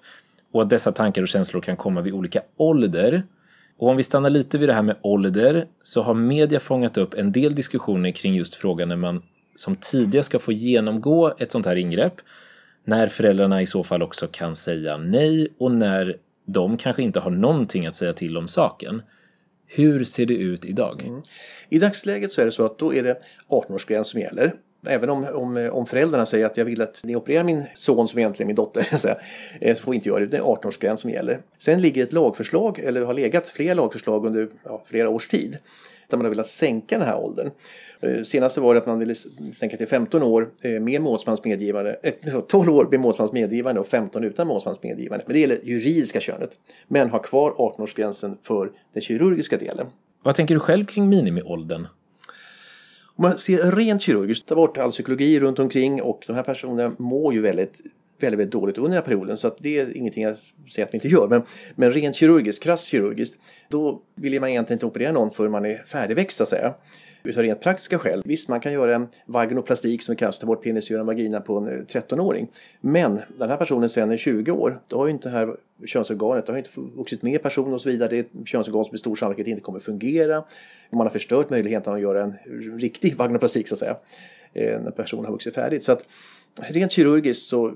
och att dessa tankar och känslor kan komma vid olika ålder. Och om vi stannar lite vid det här med ålder så har media fångat upp en del diskussioner kring just frågan när man som tidiga ska få genomgå ett sånt här ingrepp, när föräldrarna i så fall också kan säga nej och när de kanske inte har någonting att säga till om saken. Hur ser det ut idag? Mm. I dagsläget så är det så att då är det 18-årsgräns som gäller. Även om, om, om föräldrarna säger att jag vill att ni opererar min son som egentligen är min dotter, [LAUGHS] eh, så får inte göra det. Det är 18-årsgräns som gäller. Sen ligger ett lagförslag, eller har legat flera lagförslag under ja, flera års tid, där man har velat sänka den här åldern. Eh, senaste var det att man ville sänka till 15 år eh, med målsmans medgivande, 12 [LAUGHS] år med målsmans medgivande och 15 utan målsmans medgivande. Men det gäller juridiska könet. Men ha kvar 18-årsgränsen för den kirurgiska delen. Vad tänker du själv kring minimiåldern? Om man ser rent kirurgiskt, ta bort all psykologi runt omkring och de här personerna mår ju väldigt väldigt, väldigt dåligt under den här perioden så att det är ingenting jag säger att vi inte gör. Men, men rent kirurgiskt, krasst kirurgiskt, då vill man egentligen inte operera någon förrän man är färdigväxt så att säga utav rent praktiska skäl. Visst, man kan göra en vaginoplastik som kanske tar bort penis och göra en vagina på en eh, 13-åring. Men den här personen sen är 20 år, då har ju inte det här könsorganet, det har inte vuxit med personen och så vidare. Det är ett könsorgan som med stor sannolikhet inte kommer fungera. Man har förstört möjligheten att göra en riktig vaginoplastik så att säga. Eh, när personen har vuxit färdigt. Så att rent kirurgiskt så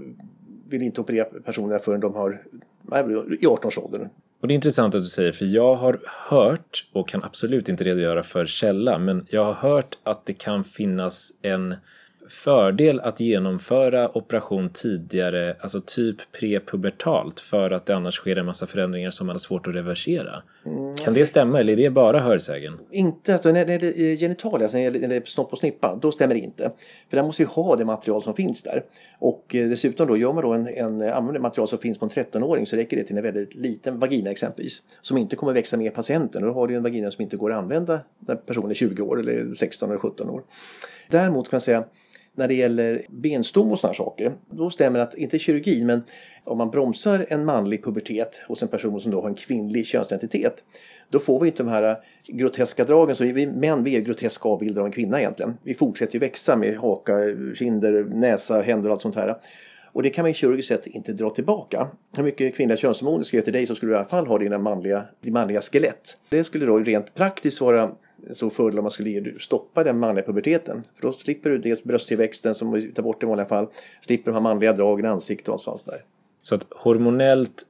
vill inte operera personerna förrän de har i 18-årsåldern. Och det är intressant att du säger, för jag har hört, och kan absolut inte redogöra för källa, men jag har hört att det kan finnas en fördel att genomföra operation tidigare, alltså typ prepubertalt, för att det annars sker en massa förändringar som man har svårt att reversera. Mm. Kan det stämma eller är det bara hörsägen? Inte, alltså när det är genitalia, alltså när det är snopp och snippa, då stämmer det inte. För där måste ju ha det material som finns där. Och eh, dessutom då gör man då en, en använder material som finns på en 13-åring så räcker det till en väldigt liten vagina exempelvis. Som inte kommer växa med patienten. Och då har du en vagina som inte går att använda när personen är 20 år eller 16 eller 17 år. Däremot kan man säga när det gäller benstom och sådana saker, då stämmer det att, inte kirurgi, men om man bromsar en manlig pubertet hos en person som då har en kvinnlig könsidentitet, då får vi inte de här groteska dragen. Så vi män vi är groteska avbilder av en kvinna egentligen. Vi fortsätter ju växa med haka, kinder, näsa, händer och allt sånt här. Och det kan man kirurgiskt sett inte dra tillbaka. Hur mycket kvinnliga könshormoner ska ge till dig så skulle du i alla fall ha dina manliga, din manliga skelett. Det skulle då rent praktiskt vara en stor fördel om man skulle stoppa den manliga puberteten. För då slipper du dels brösttillväxten som vi tar bort i vanliga fall, slipper de här manliga dragen i ansiktet och sånt där. Så att hormonellt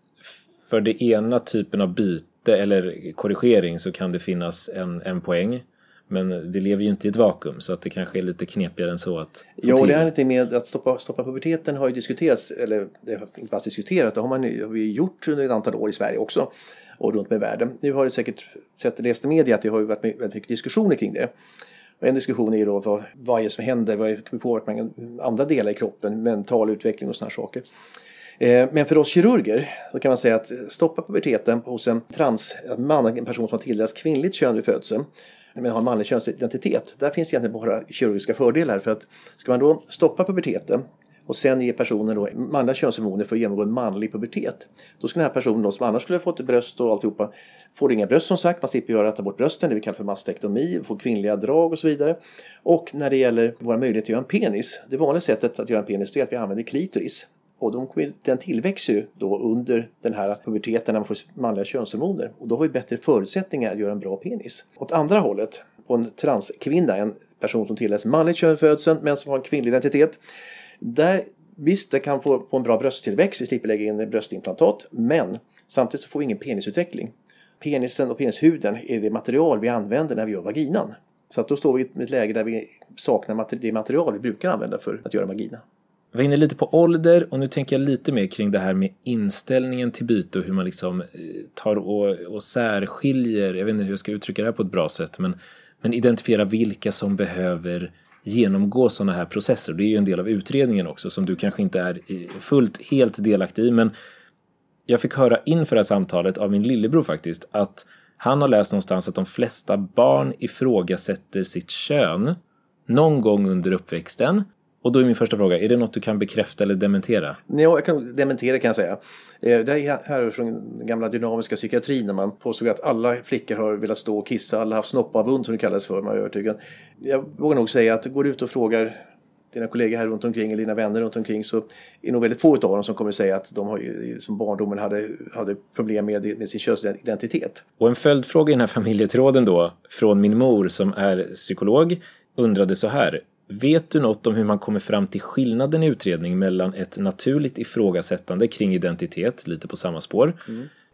för det ena typen av byte eller korrigering så kan det finnas en, en poäng. Men det lever ju inte i ett vakuum så att det kanske är lite knepigare än så att Ja, och det här lite med att stoppa, stoppa puberteten har ju diskuterats, eller det har inte bara diskuterats, det har, man, har vi gjort under ett antal år i Sverige också och runt med i världen. Nu har du säkert sett läst i media att det har varit väldigt mycket diskussioner kring det. Och en diskussion är då vad, vad är det som händer, vad är, man andra delar i kroppen, mental utveckling och sådana saker. Eh, men för oss kirurger så kan man säga att stoppa puberteten hos en transman, en person som har tilldelats kvinnligt kön vid födseln, men har en manlig könsidentitet. Där finns egentligen bara kirurgiska fördelar för att ska man då stoppa puberteten och sen ge personen då manliga könshormoner för att genomgå en manlig pubertet. Då ska den här personen då, som annars skulle ha fått ett bröst och alltihopa, får inga bröst som sagt, man slipper göra ta bort brösten, det vi kallar för mastektomi, får kvinnliga drag och så vidare. Och när det gäller våra möjligheter att göra en penis, det vanliga sättet att göra en penis är att vi använder klitoris. Och de, den tillväxer ju då under den här puberteten när man får manliga könshormoner. Och då har vi bättre förutsättningar att göra en bra penis. Åt andra hållet, på en transkvinna, en person som tillhör manligt könfödseln men som har en kvinnlig identitet. Där, visst, det kan få, få en bra brösttillväxt, vi slipper lägga in bröstimplantat, men samtidigt så får vi ingen penisutveckling. Penisen och penishuden är det material vi använder när vi gör vaginan. Så att då står vi i ett läge där vi saknar det material vi brukar använda för att göra vagina. Jag var inne lite på ålder och nu tänker jag lite mer kring det här med inställningen till byte och hur man liksom eh, tar och, och särskiljer, jag vet inte hur jag ska uttrycka det här på ett bra sätt, men, men identifiera vilka som behöver genomgå sådana här processer. Det är ju en del av utredningen också som du kanske inte är eh, fullt helt delaktig i. Men jag fick höra inför det här samtalet av min lillebror faktiskt att han har läst någonstans att de flesta barn ifrågasätter sitt kön någon gång under uppväxten och då är min första fråga, är det något du kan bekräfta eller dementera? Ja, jag kan dementera kan jag säga. Eh, det är här från den gamla dynamiska psykiatrin när man påstod att alla flickor har velat stå och kissa, alla har haft snoppavund som det kallas för, man är övertygad. Jag vågar nog säga att går du ut och frågar dina kollegor här runt omkring eller dina vänner runt omkring så är det nog väldigt få av dem som kommer säga att de har, som barndomen hade, hade problem med, med sin könsidentitet. Och en följdfråga i den här familjetråden då från min mor som är psykolog undrade så här Vet du något om hur man kommer fram till skillnaden i utredning mellan ett naturligt ifrågasättande kring identitet, lite på samma spår,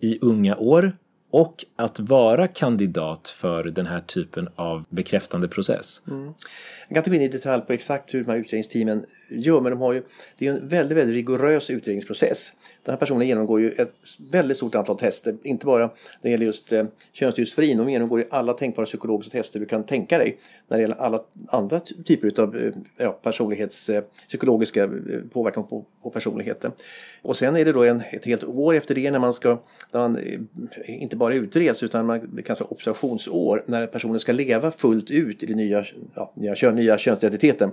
i unga år och att vara kandidat för den här typen av bekräftande process? Mm. Jag kan inte gå in i detalj på exakt hur de här utredningsteamen gör men de har ju, det är ju en väldigt, väldigt rigorös utredningsprocess. Den här personen genomgår ju ett väldigt stort antal tester, inte bara när det gäller just eh, könsdysforin, de genomgår ju alla tänkbara psykologiska tester du kan tänka dig när det gäller alla andra typer av eh, ja, personlighets, eh, psykologiska eh, påverkan på, på personligheten. Och sen är det då en, ett helt år efter det när man ska, när man eh, inte bara utreds utan man, det kallas för observationsår, när personen ska leva fullt ut i den nya, ja, nya, nya könsidentiteten.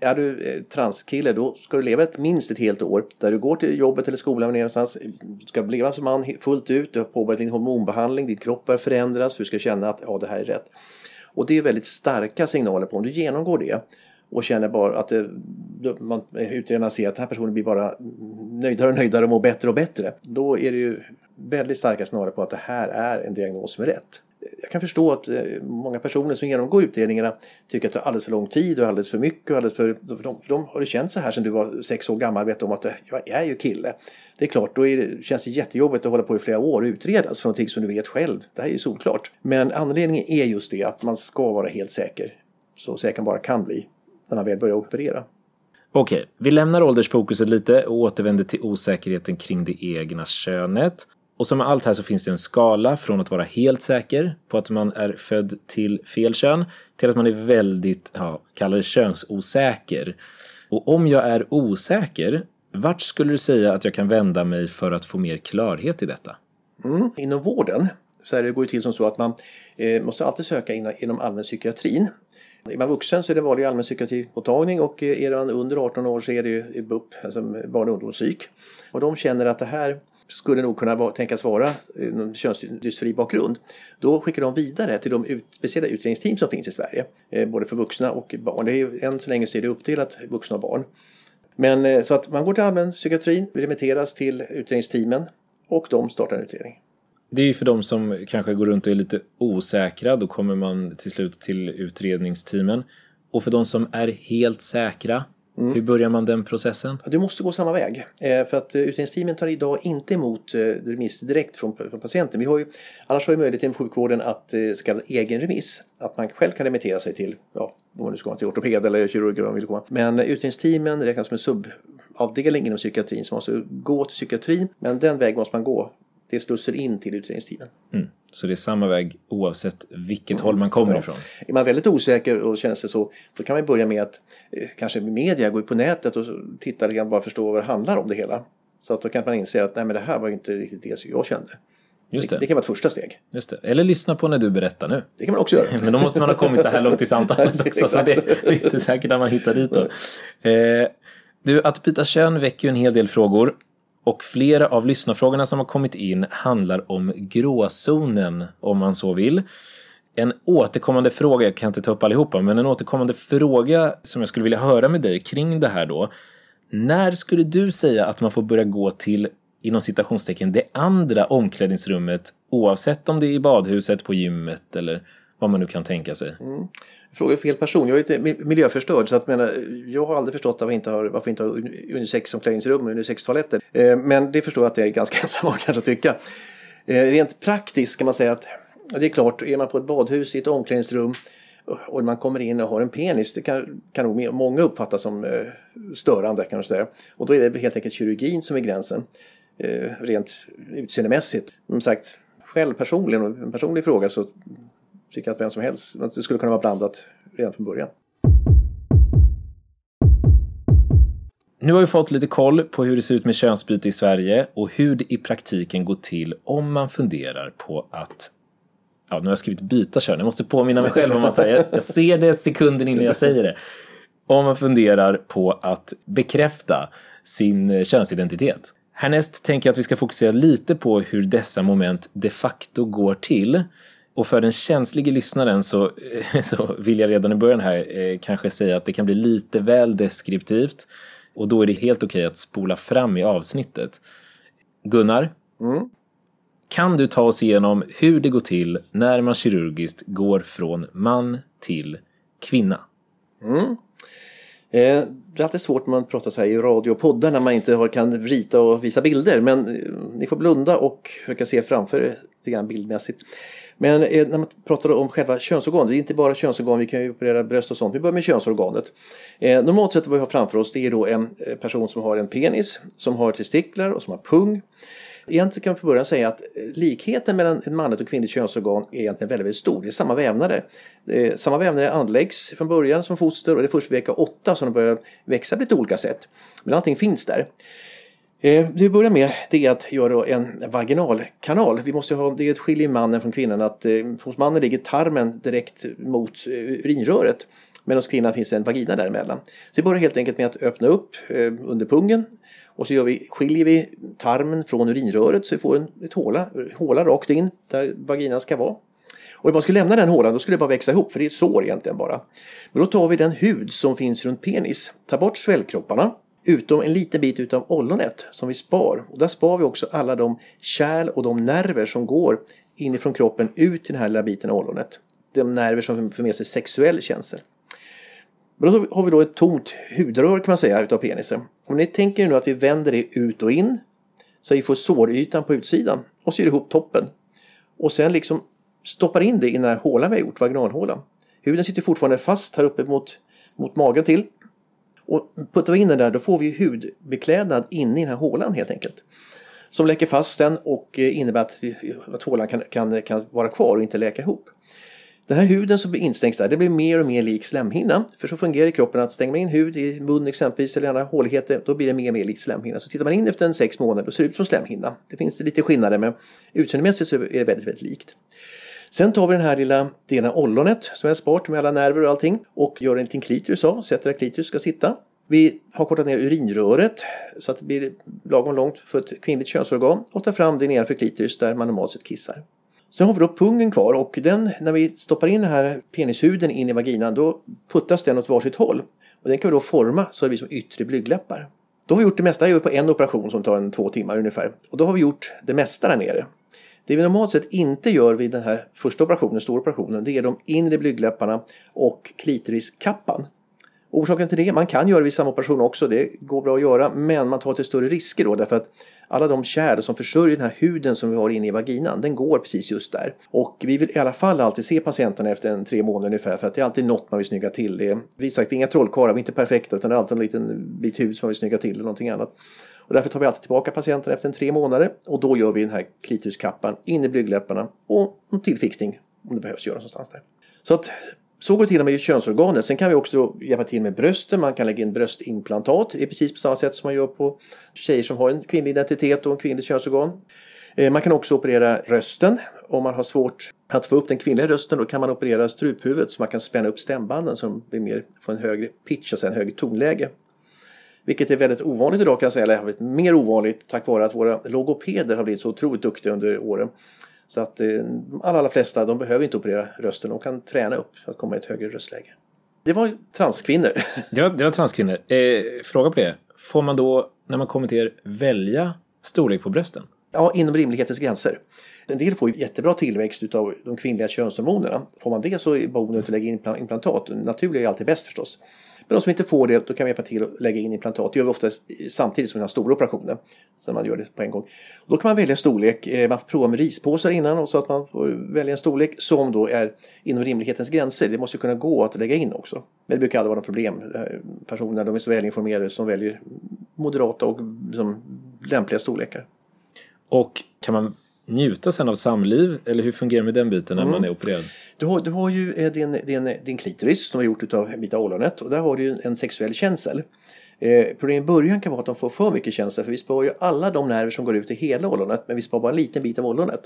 Är du eh, transkille då ska du leva ett, minst ett helt år där du går till jobbet eller skolan någonstans. Du ska leva som man fullt ut. Du har påbörjat din hormonbehandling. Din kropp börjar förändras. Du ska känna att ja, det här är rätt. Och det är väldigt starka signaler på om du genomgår det och känner bara att eh, det, man, utredarna ser att den här personen blir bara nöjdare och nöjdare och mår bättre och bättre. Då är det ju väldigt starka snarare på att det här är en diagnos som är rätt. Jag kan förstå att eh, många personer som genomgår utredningarna tycker att det är alldeles för lång tid och alldeles för mycket. Och alldeles för, för, de, för de har det känt så här sedan du var sex år gammal vet om att eh, jag är ju kille. Det är klart, då är det, känns det jättejobbigt att hålla på i flera år och utredas för någonting som du vet själv. Det här är ju solklart. Men anledningen är just det att man ska vara helt säker. Så säker man bara kan bli när man väl börjar operera. Okej, vi lämnar åldersfokuset lite och återvänder till osäkerheten kring det egna könet. Och som med allt här så finns det en skala från att vara helt säker på att man är född till fel kön till att man är väldigt, ja, kallar det könsosäker. Och om jag är osäker, vart skulle du säga att jag kan vända mig för att få mer klarhet i detta? Mm. Inom vården så här, det, går det till som så att man eh, måste alltid söka inom, inom allmänpsykiatrin. Är man vuxen så är det vanlig allmänpsykiatrimottagning och eh, är man under 18 år så är det ju eh, BUP, alltså barn och ungdomspsyk. Och de känner att det här skulle nog kunna tänkas vara eh, någon könsdysfori bakgrund. Då skickar de vidare till de ut, speciella utredningsteam som finns i Sverige. Eh, både för vuxna och barn. Det är än så länge så är det uppdelat vuxna och barn. Men eh, så att man går till allmänpsykiatrin, remitteras till utredningsteamen och de startar en utredning. Det är ju för de som kanske går runt och är lite osäkra, då kommer man till slut till utredningsteamen. Och för de som är helt säkra, hur börjar man den processen? Du måste gå samma väg. Eh, för att eh, utredningsteamen tar idag inte emot eh, remiss direkt från, patienten. Vi har ju, annars har vi möjlighet inom sjukvården att så kallad egen remiss. Att man själv kan remittera sig till, ja, om man nu ska gå till ortoped eller kirurg eller vad man vill komma. Men utredningsteamen räknas som en subavdelning inom psykiatrin. Man måste gå till psykiatrin. Men den vägen måste man gå. Det slussar in till utredningsteamen. Mm. Så det är samma väg oavsett vilket håll man kommer ifrån. Är man väldigt osäker och känner sig så, då kan man börja med att eh, kanske med media gå ut på nätet och så titta lite grann bara förstå vad det handlar om det hela. Så att då kan man inse att nej men det här var ju inte riktigt det som jag kände. Just Det det. kan vara ett första steg. Just det. Eller lyssna på när du berättar nu. Det kan man också göra. [LAUGHS] Men då måste man ha kommit så här långt i samtalet [LAUGHS] också, så det, det är inte säkert att man hittar dit då. Eh, du, att byta kön väcker ju en hel del frågor. Och flera av lyssnarfrågorna som har kommit in handlar om gråzonen, om man så vill. En återkommande fråga, jag kan inte ta upp allihopa, men en återkommande fråga som jag skulle vilja höra med dig kring det här då. När skulle du säga att man får börja gå till, inom citationstecken, det andra omklädningsrummet oavsett om det är i badhuset, på gymmet eller vad man nu kan tänka sig? Mm. Fråga fel person. Jag är lite miljöförstörd så att menar, jag har aldrig förstått varför vi inte har, varför inte har unisex-omklädningsrum och unisex-toaletter. Eh, men det förstår jag att jag är ganska [LAUGHS] ensam om kanske att tycka. Eh, rent praktiskt kan man säga att det är klart, är man på ett badhus i ett omklädningsrum och man kommer in och har en penis, det kan, kan nog många uppfatta som eh, störande kan man säga. Och då är det helt enkelt kirurgin som är gränsen, eh, rent utseendemässigt. Som sagt, själv personligen, och en personlig fråga, så tycker att vem som helst, att det skulle kunna vara blandat redan från början. Nu har vi fått lite koll på hur det ser ut med könsbyte i Sverige och hur det i praktiken går till om man funderar på att Ja, nu har jag skrivit byta kön. Jag måste påminna mig själv om att jag, jag ser det sekunden innan jag säger det. Om man funderar på att bekräfta sin könsidentitet. Härnäst tänker jag att vi ska fokusera lite på hur dessa moment de facto går till. Och för den känslige lyssnaren så, [LAUGHS] så vill jag redan i början här eh, kanske säga att det kan bli lite väl deskriptivt. Och då är det helt okej att spola fram i avsnittet. Gunnar? Kan du ta oss igenom hur det går till när man kirurgiskt går från man till kvinna? Eh, det är alltid svårt när man pratar så här i radio och poddar när man inte har, kan rita och visa bilder. Men eh, ni får blunda och försöka se framför er lite grann bildmässigt. Men när man pratar om själva könsorganet, det är inte bara könsorgan, vi kan ju operera bröst och sånt. Vi börjar med könsorganet. Eh, normalt sett vad vi har framför oss det är då en eh, person som har en penis, som har testiklar och som har pung. Egentligen kan man på början säga att eh, likheten mellan ett manligt och kvinnligt könsorgan är egentligen väldigt, väldigt stor. Det är samma vävnader. Samma vävnader anläggs från början som foster och det är först vid vecka 8 som de börjar växa på lite olika sätt. Men allting finns där. Eh, det vi börjar med det är att göra en vaginalkanal. Vi måste ha, det skiljer mannen från kvinnan att eh, hos mannen ligger tarmen direkt mot eh, urinröret. men hos kvinnan finns en vagina däremellan. Så vi börjar helt enkelt med att öppna upp eh, under pungen och så gör vi, skiljer vi tarmen från urinröret så vi får en ett håla, håla rakt in där vaginan ska vara. Och om man skulle lämna den hålan då skulle det bara växa ihop för det är ett sår egentligen bara. Men då tar vi den hud som finns runt penis, tar bort svällkropparna utom en liten bit utav ollonet som vi spar. Och där spar vi också alla de kärl och de nerver som går inifrån kroppen ut till den här lilla biten av ollonet. De nerver som för med sig sexuell känsel. Men då har vi då ett tomt hudrör kan man säga utav penisen. Om ni tänker nu att vi vänder det ut och in så vi får sårytan på utsidan och syr ihop toppen. Och sen liksom stoppar in det i den här hålan vi har gjort, vaginalhålan. Huden sitter fortfarande fast här uppe mot, mot magen till. Och puttar vi in den där då får vi hudbeklädnad inne i den här hålan helt enkelt. Som läcker fast den och eh, innebär att, att hålan kan, kan, kan vara kvar och inte läka ihop. Den här huden som instängs där, det blir mer och mer lik slemhinna. För så fungerar det i kroppen att stänger man in hud i mun exempelvis eller andra håligheter, då blir det mer och mer likt slemhinna. Så tittar man in efter en sex månader, då ser det ut som slemhinna. Det finns lite skillnader, men utseendemässigt så är det väldigt, väldigt likt. Sen tar vi den här lilla delen av ollonet som vi har sparat med alla nerver och allting och gör en liten klitoris av, sätter där klitoris ska sitta. Vi har kortat ner urinröret så att det blir lagom långt för ett kvinnligt könsorgan och tar fram det nedanför klitoris där man normalt sett kissar. Sen har vi då pungen kvar och den, när vi stoppar in den här penishuden in i vaginan då puttas den åt varsitt håll. Och den kan vi då forma så det blir som yttre blygdläppar. Då har vi gjort det mesta, jag gör på en operation som tar en två timmar ungefär. Och då har vi gjort det mesta där nere. Det vi normalt sett inte gör vid den här första operationen, stora operationen, det är de inre blygdläpparna och klitoriskappan. Orsaken till det, man kan göra det vid samma operation också, det går bra att göra, men man tar till större risker då därför att alla de kärl som försörjer den här huden som vi har inne i vaginan, den går precis just där. Och vi vill i alla fall alltid se patienterna efter en tre månader ungefär för att det är alltid något man vill snygga till. Det är, vi sagt, vi är inga trollkarlar, vi är inte perfekta utan det är alltid en liten bit hud som man vill snygga till eller någonting annat. Och därför tar vi alltid tillbaka patienten efter en tre månader och då gör vi den här klitoriskappan in i blygdläpparna och en tillfixning om det behövs göras någonstans där. Så att så går det till med könsorganet. Sen kan vi också hjälpa till med brösten. Man kan lägga in bröstimplantat. Det är precis på samma sätt som man gör på tjejer som har en kvinnlig identitet och en kvinnligt könsorgan. Eh, man kan också operera rösten. Om man har svårt att få upp den kvinnliga rösten då kan man operera struphuvudet så man kan spänna upp stämbanden så de blir mer, får en högre pitch, alltså en högre tonläge. Vilket är väldigt ovanligt idag kan jag säga, eller har blivit mer ovanligt tack vare att våra logopeder har blivit så otroligt duktiga under åren. Så att eh, de allra, allra flesta de behöver inte operera rösten, de kan träna upp att komma i ett högre röstläge. Det var transkvinnor. Det var, det var transkvinnor. Eh, fråga på det. Får man då, när man kommer till er, välja storlek på brösten? Ja, inom rimlighetens gränser. En del får ju jättebra tillväxt av de kvinnliga könshormonerna. Får man det så är det onödigt att lägga in implantat. Naturligt är alltid bäst förstås. Men de som inte får det, då kan vi hjälpa till att lägga in implantat. Det gör vi ofta samtidigt som den här stora operationen. Så man gör det på en gång. Och då kan man välja storlek. Eh, man får prova med rispåsar innan och så att man får välja en storlek som då är inom rimlighetens gränser. Det måste ju kunna gå att lägga in också. Men det brukar aldrig vara något problem. Eh, personer de är så välinformerade som väljer moderata och liksom, lämpliga storlekar. Och kan man njuta sen av samliv? Eller hur fungerar det med den biten när mm. man är opererad? Du har, du har ju eh, din, din, din klitoris som är gjort av av ollonet och där har du en sexuell känsel. Eh, problemet i början kan vara att de får för mycket känsel för vi sparar ju alla de nerver som går ut i hela ollonet men vi sparar bara en liten bit av ollonet.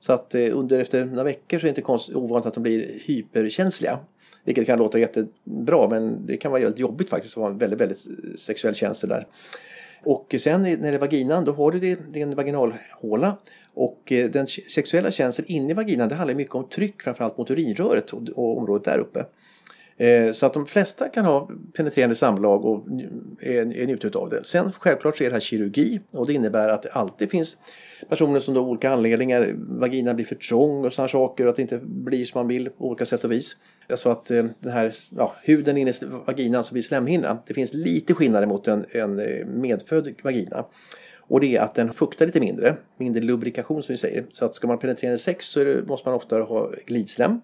Så att eh, under efter några veckor så är det inte konst, ovanligt att de blir hyperkänsliga. Vilket kan låta jättebra men det kan vara väldigt jobbigt faktiskt att ha en väldigt, väldigt sexuell känsel där. Och sen när det är vaginan då har du din vaginalhåla och eh, den sexuella känslan inne i vaginan det handlar mycket om tryck framförallt mot urinröret och, området där uppe. Eh, så att de flesta kan ha penetrerande samlag och är, njuta av det. Sen självklart så är det här kirurgi och det innebär att det alltid finns personer som då av olika anledningar, vaginan blir för trång och sådana saker och att det inte blir som man vill på olika sätt och vis. Så att eh, den här ja, huden inne i vaginan som blir slemhinna, det finns lite skillnader mot en, en medfödd vagina. Och det är att den fuktar lite mindre, mindre lubrikation som vi säger. Så att ska man penetrera sex så det, måste man ofta ha glidslem.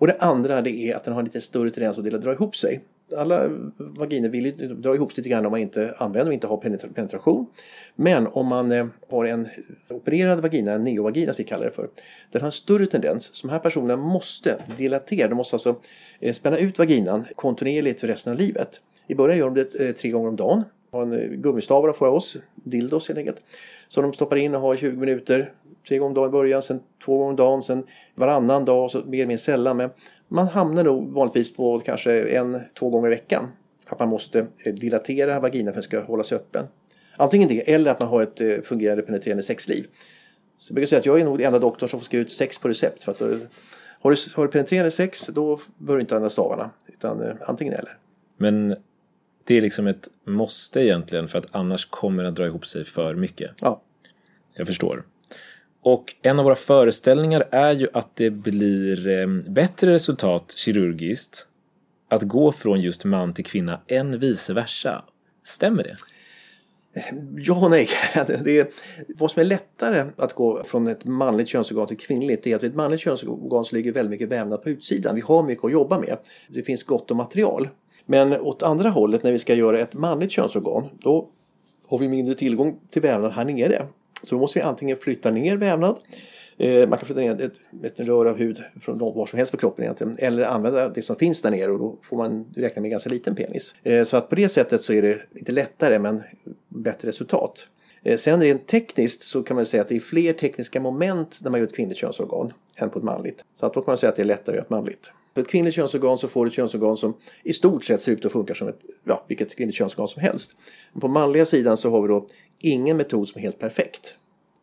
Och det andra det är att den har lite större tendens att dra ihop sig. Alla vaginer vill ju dra ihop sig lite grann om man inte använder och inte har penetration. Men om man eh, har en opererad vagina, en neovagina som vi kallar det för. Den har en större tendens. Så de här personerna måste dilatera, de måste alltså eh, spänna ut vaginan kontinuerligt för resten av livet. I början gör de det eh, tre gånger om dagen. Har en eh, gummistavar för oss, dildos helt enkelt. Som de stoppar in och har i 20 minuter. Tre gånger om dagen i början, sen två gånger om dagen, sen varannan dag, Och så mer och mer sällan. Men man hamnar nog vanligtvis på kanske en, två gånger i veckan. Att man måste eh, dilatera vaginan för att den ska hålla sig öppen. Antingen det eller att man har ett eh, fungerande penetrerande sexliv. Så jag brukar säga att jag är nog den enda doktorn som får skriva ut sex på recept. För att, eh, har, du, har du penetrerande sex då behöver du inte använda stavarna. Utan antingen eller. Men det är liksom ett måste egentligen för att annars kommer den dra ihop sig för mycket. Ja. Jag förstår. Och en av våra föreställningar är ju att det blir eh, bättre resultat kirurgiskt att gå från just man till kvinna än vice versa. Stämmer det? Ja och nej. [LAUGHS] Det är, vad som är lättare att gå från ett manligt könsorgan till kvinnligt är att ett manligt könsorgan så ligger väldigt mycket vävnad på utsidan. Vi har mycket att jobba med. Det finns gott om material. Men åt andra hållet när vi ska göra ett manligt könsorgan då har vi mindre tillgång till vävnad här nere. Så då måste vi antingen flytta ner vävnad eh, Man kan flytta ner ett, ett rör av hud från var som helst på kroppen egentligen. Eller använda det som finns där nere och då får man räkna med en ganska liten penis. Eh, så att på det sättet så är det inte lättare men bättre resultat. Eh, sen rent tekniskt så kan man säga att det är fler tekniska moment när man gör ett kvinnligt könsorgan än på ett manligt. Så att då kan man säga att det är lättare att göra ett manligt. På ett kvinnligt könsorgan så får du ett könsorgan som i stort sett ser ut att funka som ett, ja, vilket kvinnligt könsorgan som helst. På manliga sidan så har vi då ingen metod som är helt perfekt.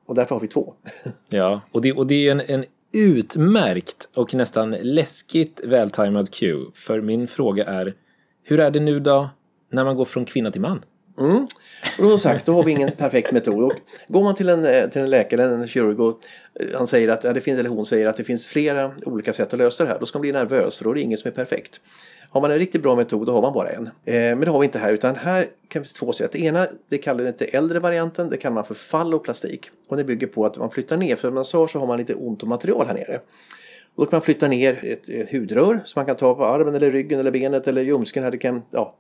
Och därför har vi två. [LAUGHS] Ja, och det, och det är en, en utmärkt och nästan läskigt vältajmad cue. För min fråga är, hur är det nu då när man går från kvinna till man? Mm. Och då sagt, då har vi ingen perfekt metod. Och går man till en, eh, till en läkare eller en kirurg och eh, han säger att, det finns, eller hon säger att det finns flera olika sätt att lösa det här. Då ska man bli nervös för då är det ingen som är perfekt. Har man en riktigt bra metod då har man bara en. Eh, men det har vi inte här utan här kan vi två sätt. Det ena det kallar vi inte äldre varianten. Det kallar man för falloplastik. Och det bygger på att man flyttar ner. För som man sa så har man lite ont om material här nere. Och då kan man flytta ner ett, ett hudrör som man kan ta på armen eller ryggen eller benet eller ljumsken. Här det kan, ja,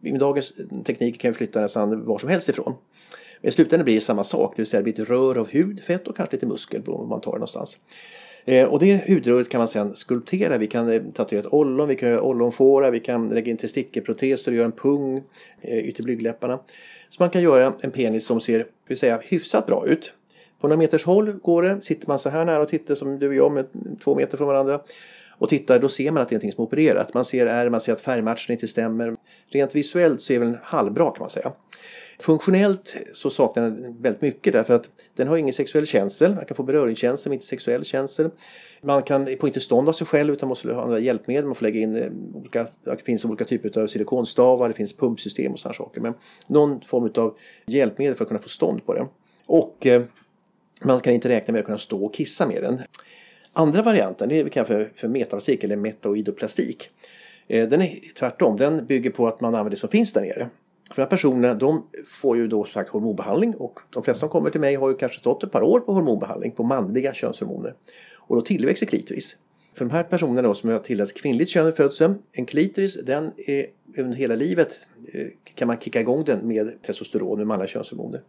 med dagens teknik kan vi flytta nästan var som helst ifrån. Men i slutändan blir det samma sak, det vill säga det blir ett rör av hud, fett och kanske lite muskel beroende på var man tar det någonstans. Eh, och det hudröret kan man sedan skulptera. Vi kan eh, tatuera ett ollon, vi kan göra ollonfåra, vi kan lägga in testikelproteser och göra en pung, eh, ytterblygdläpparna. blygdläpparna. Så man kan göra en penis som ser vill säga, hyfsat bra ut. På några meters håll går det. Sitter man så här nära och tittar som du och jag med två meter från varandra och tittar då ser man att det är någonting som är opererat. Man ser ärr, man ser att färgmatchen inte stämmer. Rent visuellt så är den halvbra kan man säga. Funktionellt så saknar den väldigt mycket därför att den har ingen sexuell känsel. Man kan få beröringskänsel men inte sexuell känsel. Man kan på inte stånd av sig själv utan måste ha andra hjälpmedel. Man får lägga in eh, olika, det finns olika typer av silikonstavar, det finns pumpsystem och sådana saker. Men någon form av hjälpmedel för att kunna få stånd på det. Och eh, man kan inte räkna med att kunna stå och kissa med den. Andra varianten det är vi kallar för, för metaplastik eller metoidoplastik. Eh, den är tvärtom, den bygger på att man använder det som finns där nere. För de här personerna de får ju då som sagt hormonbehandling och de flesta som kommer till mig har ju kanske stått ett par år på hormonbehandling på manliga könshormoner. Och då tillväxer klitoris. För de här personerna då som har tilldelats kvinnligt kön vid födseln, en klitoris den är under hela livet eh, kan man kicka igång den med testosteron med manliga könshormoner.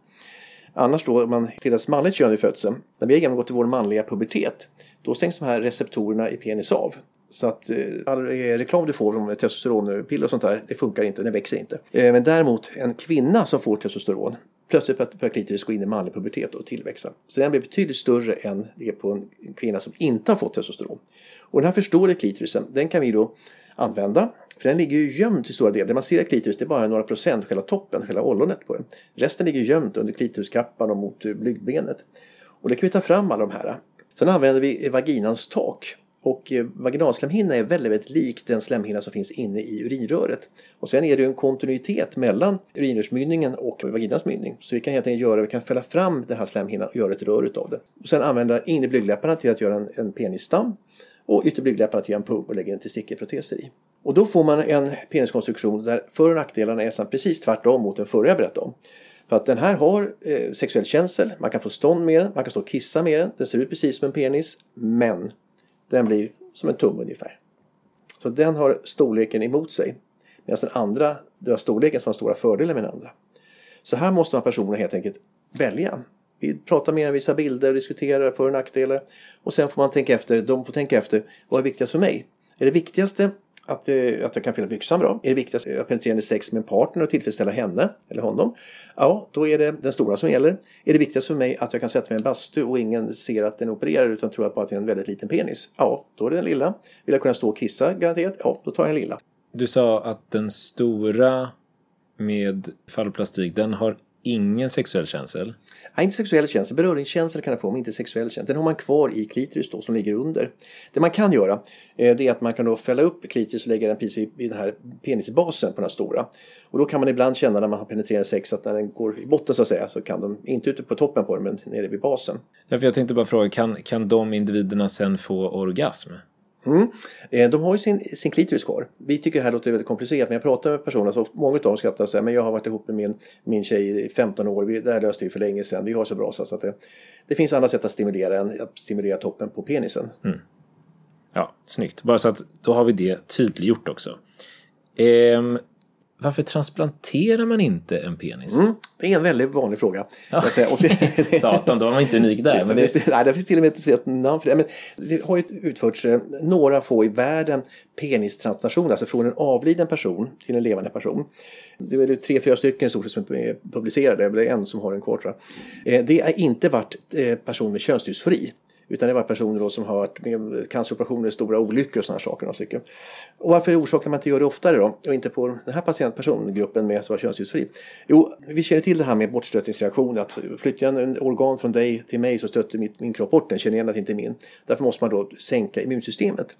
Annars då, om man tilldelas manligt kön vid födseln, när vi har genomgått vår manliga pubertet, då stängs de här receptorerna i penis av. Så att eh, all eh, reklam du får om testosteronpiller och sånt där, det funkar inte, den växer inte. Eh, Men däremot en kvinna som får testosteron, plötsligt börjar klitoris gå in i manlig pubertet och tillväxa. Så den blir betydligt större än det på en kvinna som inte har fått testosteron. Och den här förstorade klitorisen, den kan vi då använda. För den ligger ju gömd till stora delar. Det man ser i klitoris det är bara några procent, själva toppen, själva ollonet på den. Resten ligger gömt under klitoriskappan och mot eh, blygdbenet. Och det kan vi ta fram alla de här. Sen använder vi vaginans tak. Och eh, vaginalslemhinna är väldigt, väldigt lik den slemhinna som finns inne i urinröret. Och sen är det en kontinuitet mellan urinrörsmynningen och vaginans mynning. Så vi kan helt enkelt göra, vi kan fälla fram den här slemhinnan och göra ett rör utav det. Och sen använda inre blygdläpparna till att göra en, en penisstam och ytterblygdläpparna till en pung och lägger en testikkelproteser i. Och då får man en peniskonstruktion där för och nackdelarna är precis tvärtom mot den förra jag berättade om. För att den här har eh, sexuell känsel, man kan få stånd med den, man kan stå och kissa med den, den ser ut precis som en penis, men den blir som en tumme ungefär. Så den har storleken emot sig. Medan den andra, det var storleken som har stora fördelar med den andra. Så här måste man personerna helt enkelt välja. Vi pratar mer än vissa bilder, diskuterar för och nackdelar. Och sen får man tänka efter, de får tänka efter, vad är viktigast för mig? Är det viktigaste att, eh, att jag kan fylla byxan bra? Är det viktigast att penetrerande sex med en partner och tillfredsställa henne eller honom? Ja, då är det den stora som gäller. Är det viktigast för mig att jag kan sätta mig i en bastu och ingen ser att den opererar utan tror att bara att det är en väldigt liten penis? Ja, då är det den lilla. Vill jag kunna stå och kissa garanterat? Ja, då tar jag den lilla. Du sa att den stora med fallplastik, den har ingen sexuell känsel? Nej, inte sexuell känsel. Beröringskänsel kan den få, men inte sexuell känsel. Den har man kvar i klitoris då, som ligger under. Det man kan göra eh, det är att man kan då fälla upp klitoris och lägga den precis vid den här penisbasen på den här stora. Och då kan man ibland känna när man har penetrerat sex att när den går i botten så att säga så kan de, inte ute på toppen på den, men nere vid basen. Ja, för jag tänkte bara fråga, kan, kan de individerna sen få orgasm? Mm. Eh, de har ju sin, sin klitoris kvar. Vi tycker det här låter väldigt komplicerat men jag pratar med personer så många av dem skrattar och säger men jag har varit ihop med min, min tjej i 15 år. Vi, det här löste vi för länge sedan. Vi har så bra så att det, det finns andra sätt att stimulera än att stimulera toppen på penisen. Mm. Ja, snyggt. Bara så att då har vi det tydliggjort också. Ehm, varför transplanterar man inte en penis? Mm, det är en väldigt vanlig fråga. Ja. Det, [LAUGHS] Satan, då var man inte unik där. Men det... Nej, det finns till och med ett speciellt namn för det. Men det har ju utförts eh, några få i världen penistransplantationer, alltså från en avliden person till en levande person. Det är tre, fyra stycken stort som är publicerade, det är en som har en kvar tror jag. Eh, det har inte varit eh, person med könsdysfori. Utan det var personer då som har varit med canceroperationer, stora olyckor och sådana saker. Och, och varför orsakar man inte gör det oftare då? Och inte på den här patientpersongruppen med som var könsljusfri? Jo, vi känner till det här med bortstötningsreaktion. Att flyttar jag en organ från dig till mig så stöter mitt, min kropp bort den, känner igen att det inte är min. Därför måste man då sänka immunsystemet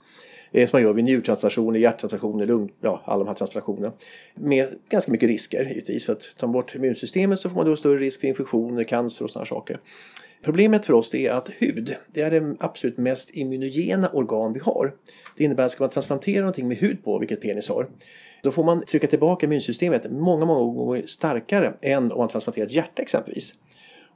eh, som man gör vid njurtransplantationer, hjärttransplantationer, lung, ja, alla de här transplantationerna. Med ganska mycket risker givetvis. För att ta bort immunsystemet så får man då större risk för infektioner, cancer och sådana saker. Problemet för oss är att hud, det är det absolut mest immunogena organ vi har. Det innebär att ska man transplantera någonting med hud på, vilket penis har, då får man trycka tillbaka immunsystemet många, många gånger starkare än om man transplanterar ett hjärta exempelvis.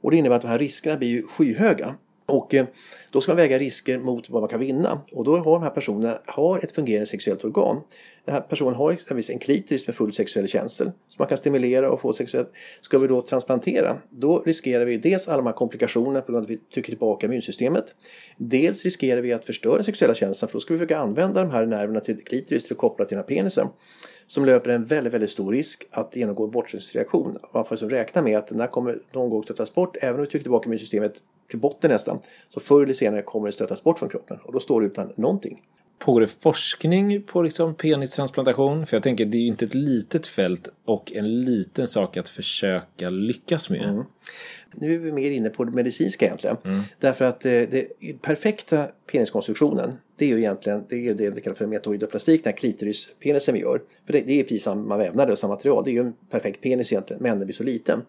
Och det innebär att de här riskerna blir ju skyhöga. Och eh, då ska man väga risker mot vad man kan vinna. Och då har de här personerna har ett fungerande sexuellt organ. Den här personen har exempelvis en klitoris med full sexuell känsel som man kan stimulera och få sexuellt. Ska vi då transplantera, då riskerar vi dels alla de här komplikationerna på grund av att vi trycker tillbaka immunsystemet. Dels riskerar vi att förstöra sexuella känslan för då ska vi försöka använda de här nerverna till klitoris till att koppla till den här penisen som löper en väldigt, väldigt stor risk att genomgå en bortsynsreaktion. Man får liksom räkna med att den här kommer någon gång stötas bort även om vi trycker tillbaka immunsystemet till botten nästan. Så förr eller senare kommer det stötas bort från kroppen och då står du utan någonting. Pågår det forskning på liksom penistransplantation? För jag tänker det är ju inte ett litet fält och en liten sak att försöka lyckas med. Mm. Nu är vi mer inne på det medicinska egentligen. Mm. Därför att eh, det perfekta peniskonstruktionen det är ju egentligen det, är det vi kallar för metoidoplastik, den här klitorispenisen vi gör. För det, det är precis samma vävnader och samma material. Det är ju en perfekt penis egentligen, men den blir så liten.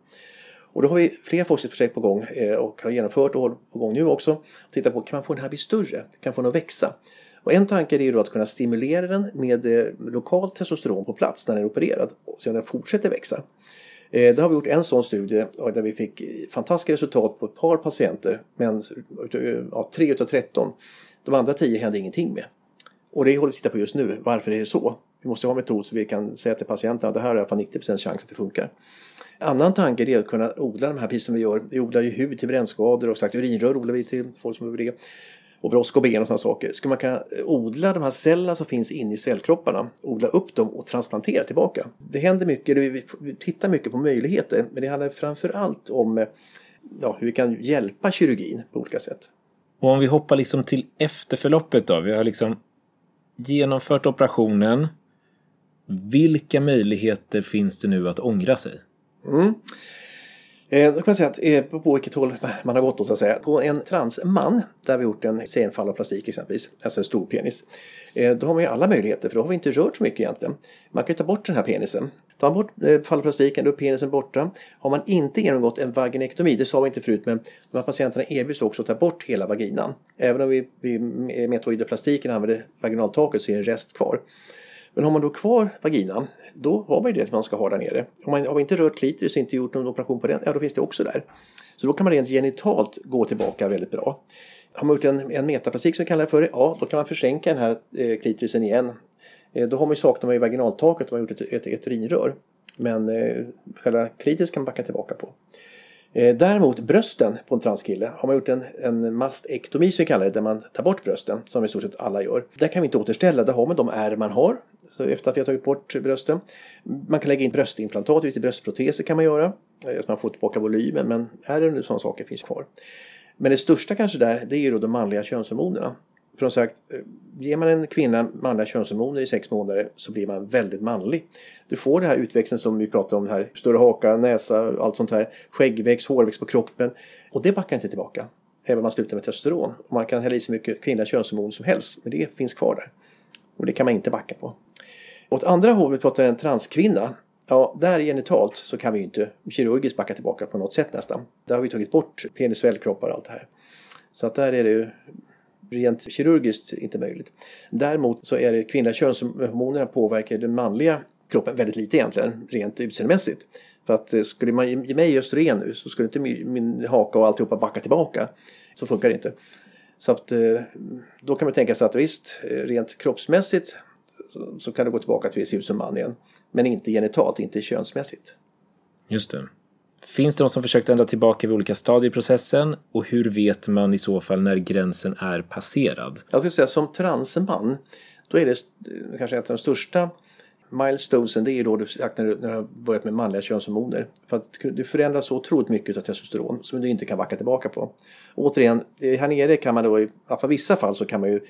Och då har vi flera forskningsprojekt på gång eh, och har genomfört och håller på gång nu också. Titta på, kan man få den här bli större? Kan man få den att växa? Och en tanke är då att kunna stimulera den med eh, lokalt testosteron på plats när den är opererad och sedan den fortsätter växa. Eh, det har vi gjort en sån studie där vi fick fantastiska resultat på ett par patienter. Men eh, ja, 3 utav 13. De andra 10 hände ingenting med. Och det håller vi titta på just nu. Varför är det så? Vi måste ha en metod så vi kan säga till patienten att det här är i alla fall 90% chans att det funkar. Annan tanke är att kunna odla de här precis som vi gör. Vi odlar ju hud till brännskador och sagt urinrör odlar vi till folk som behöver det. Och brosk och ben och sådana saker. Ska man kunna odla de här cellerna som finns inne i svällkropparna, odla upp dem och transplantera tillbaka. Det händer mycket, vi tittar mycket på möjligheter. Men det handlar framför allt om ja, hur vi kan hjälpa kirurgin på olika sätt. Och om vi hoppar liksom till efterförloppet då. Vi har liksom genomfört operationen. Vilka möjligheter finns det nu att ångra sig? Mm. Eh, då kan man säga att eh, på vilket håll man har gått då, så att säga. På en transman, där har vi gjort en senfalloplastik exempelvis, alltså en stor penis. Eh, då har man ju alla möjligheter för då har vi inte rört så mycket egentligen. Man kan ju ta bort den här penisen. Tar man bort eh, falloplastiken då är penisen borta. Har man inte genomgått en vaginektomi, det sa vi inte förut, men de här patienterna erbjuds också att ta bort hela vaginan. Även om vi, vi eh, med använder vaginaltaket så är det en rest kvar. Men har man då kvar vaginan, då har man ju det man ska ha där nere. Om man har inte rört klitoris och inte gjort någon operation på den, ja då finns det också där. Så då kan man rent genitalt gå tillbaka väldigt bra. Har man gjort en, en metaplastik som vi kallar det för, ja då kan man försänka den här eh, klitorisen igen. Eh, då har man ju saknat i vaginaltaket och man har gjort ett, ett, ett urinrör. Men eh, själva klitoris kan man backa tillbaka på. Eh, däremot brösten på en transkille har man gjort en, en mastektomi som vi kallar det, där man tar bort brösten, som i stort sett alla gör. Där kan vi inte återställa, där har man de ärr man har, så efter att vi har tagit bort brösten. Man kan lägga in bröstimplantat, vissa bröstproteser kan man göra, så att man får tillbaka volymen, men ärren och sådana saker finns kvar. Men det största kanske där, det är ju då de manliga könshormonerna. För som sagt, eh, ger man en kvinna manliga könshormoner i sex månader så blir man väldigt manlig. Du får det här utväxten som vi pratade om här, större haka, näsa, allt sånt här, skäggväxt, hårväxt på kroppen. Och det backar inte tillbaka. Även om man slutar med testosteron. Och man kan hälla i så mycket kvinnliga könshormoner som helst, men det finns kvar där. Och det kan man inte backa på. Åt andra hållet, vi pratar en transkvinna. Ja, där genitalt så kan vi ju inte kirurgiskt backa tillbaka på något sätt nästan. Där har vi tagit bort penis, och allt det här. Så att där är det ju rent kirurgiskt inte möjligt. Däremot så är det kvinnliga könshormonerna påverkar den manliga kroppen väldigt lite egentligen, rent utseendemässigt. För att eh, skulle man ge mig östrogen nu så skulle inte min haka och alltihopa backa tillbaka. Så funkar det inte. Så att eh, då kan man tänka sig att visst, eh, rent kroppsmässigt så kan det gå tillbaka till att se ut som man igen. Men inte genitalt, inte könsmässigt. Just det. Finns det någon som försökt ändra tillbaka vid olika stadier i processen och hur vet man i så fall när gränsen är passerad? Jag skulle säga som transman, då är det kanske ett av de största milestonesen det är då när du, när du har börjat med manliga könshormoner. För att det förändras så otroligt mycket av testosteron som du inte kan backa tillbaka på. Återigen, eh, här nere kan man då, i vissa fall så kan man ju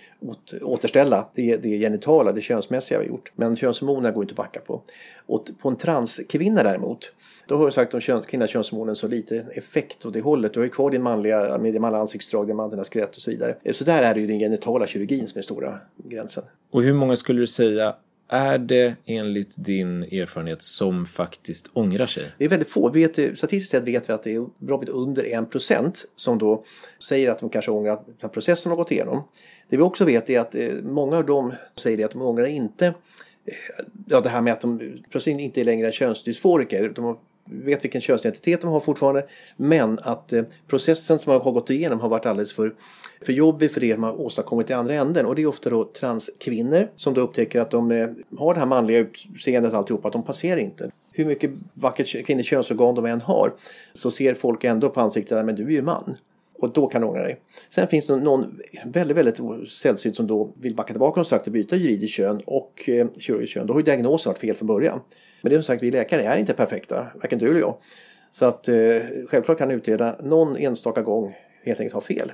återställa det, det genitala, det könsmässiga vi har gjort. Men könshormonerna går inte att backa på. Och på en transkvinna däremot då har du sagt om kön, kvinnliga könshormonen så lite effekt åt det hållet. Du har ju kvar din manliga, med din manliga ansiktsdrag, din manliga skelett och så vidare. Eh, så där är det ju den genitala kirurgin som är stora gränsen. Och hur många skulle du säga är det enligt din erfarenhet som faktiskt ångrar sig? Det är väldigt få. Vet, statistiskt sett vet vi att det är bra under 1% som då säger att de kanske ångrar att processen har gått igenom. Det vi också vet är att eh, många av dem säger att de ångrar inte eh, ja, det här med att de plötsligt inte är längre könsdysforiker. De vet vilken könsidentitet de har fortfarande. Men att eh, processen som har gått igenom har varit alldeles för, för jobbig för det de har åstadkommit i andra änden. Och det är ofta då transkvinnor som då upptäcker att de eh, har det här manliga utseendet alltihopa, att de passerar inte. Hur mycket vackert kvinnligt könsorgan de än har så ser folk ändå på ansiktet att du är ju man. Och då kan du ångra dig. Sen finns det någon väldigt, väldigt sällsynt som då vill backa tillbaka och sagt att byta juridiskt kön och eh, kirurgiskt kön. Då har ju diagnosen varit fel från början. Men det är som sagt, vi läkare är inte perfekta, varken du eller jag. Så att eh, självklart kan utreda någon enstaka gång helt enkelt ha fel.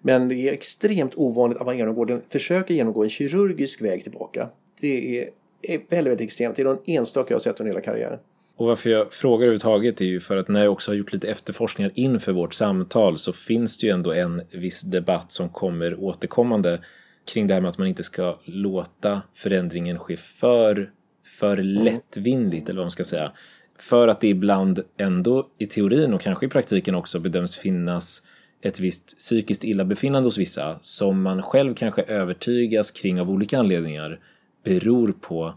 Men det är extremt ovanligt att man genomgår den, försöker genomgå en kirurgisk väg tillbaka. Det är, är väldigt, väldigt extremt. Det är någon enstaka jag har sett under hela karriären. Och varför jag frågar överhuvudtaget är ju för att när jag också har gjort lite efterforskningar inför vårt samtal så finns det ju ändå en viss debatt som kommer återkommande kring det här med att man inte ska låta förändringen ske för för lättvindigt, eller vad man ska säga. För att det ibland ändå i teorin och kanske i praktiken också bedöms finnas ett visst psykiskt illabefinnande hos vissa som man själv kanske övertygas kring av olika anledningar beror på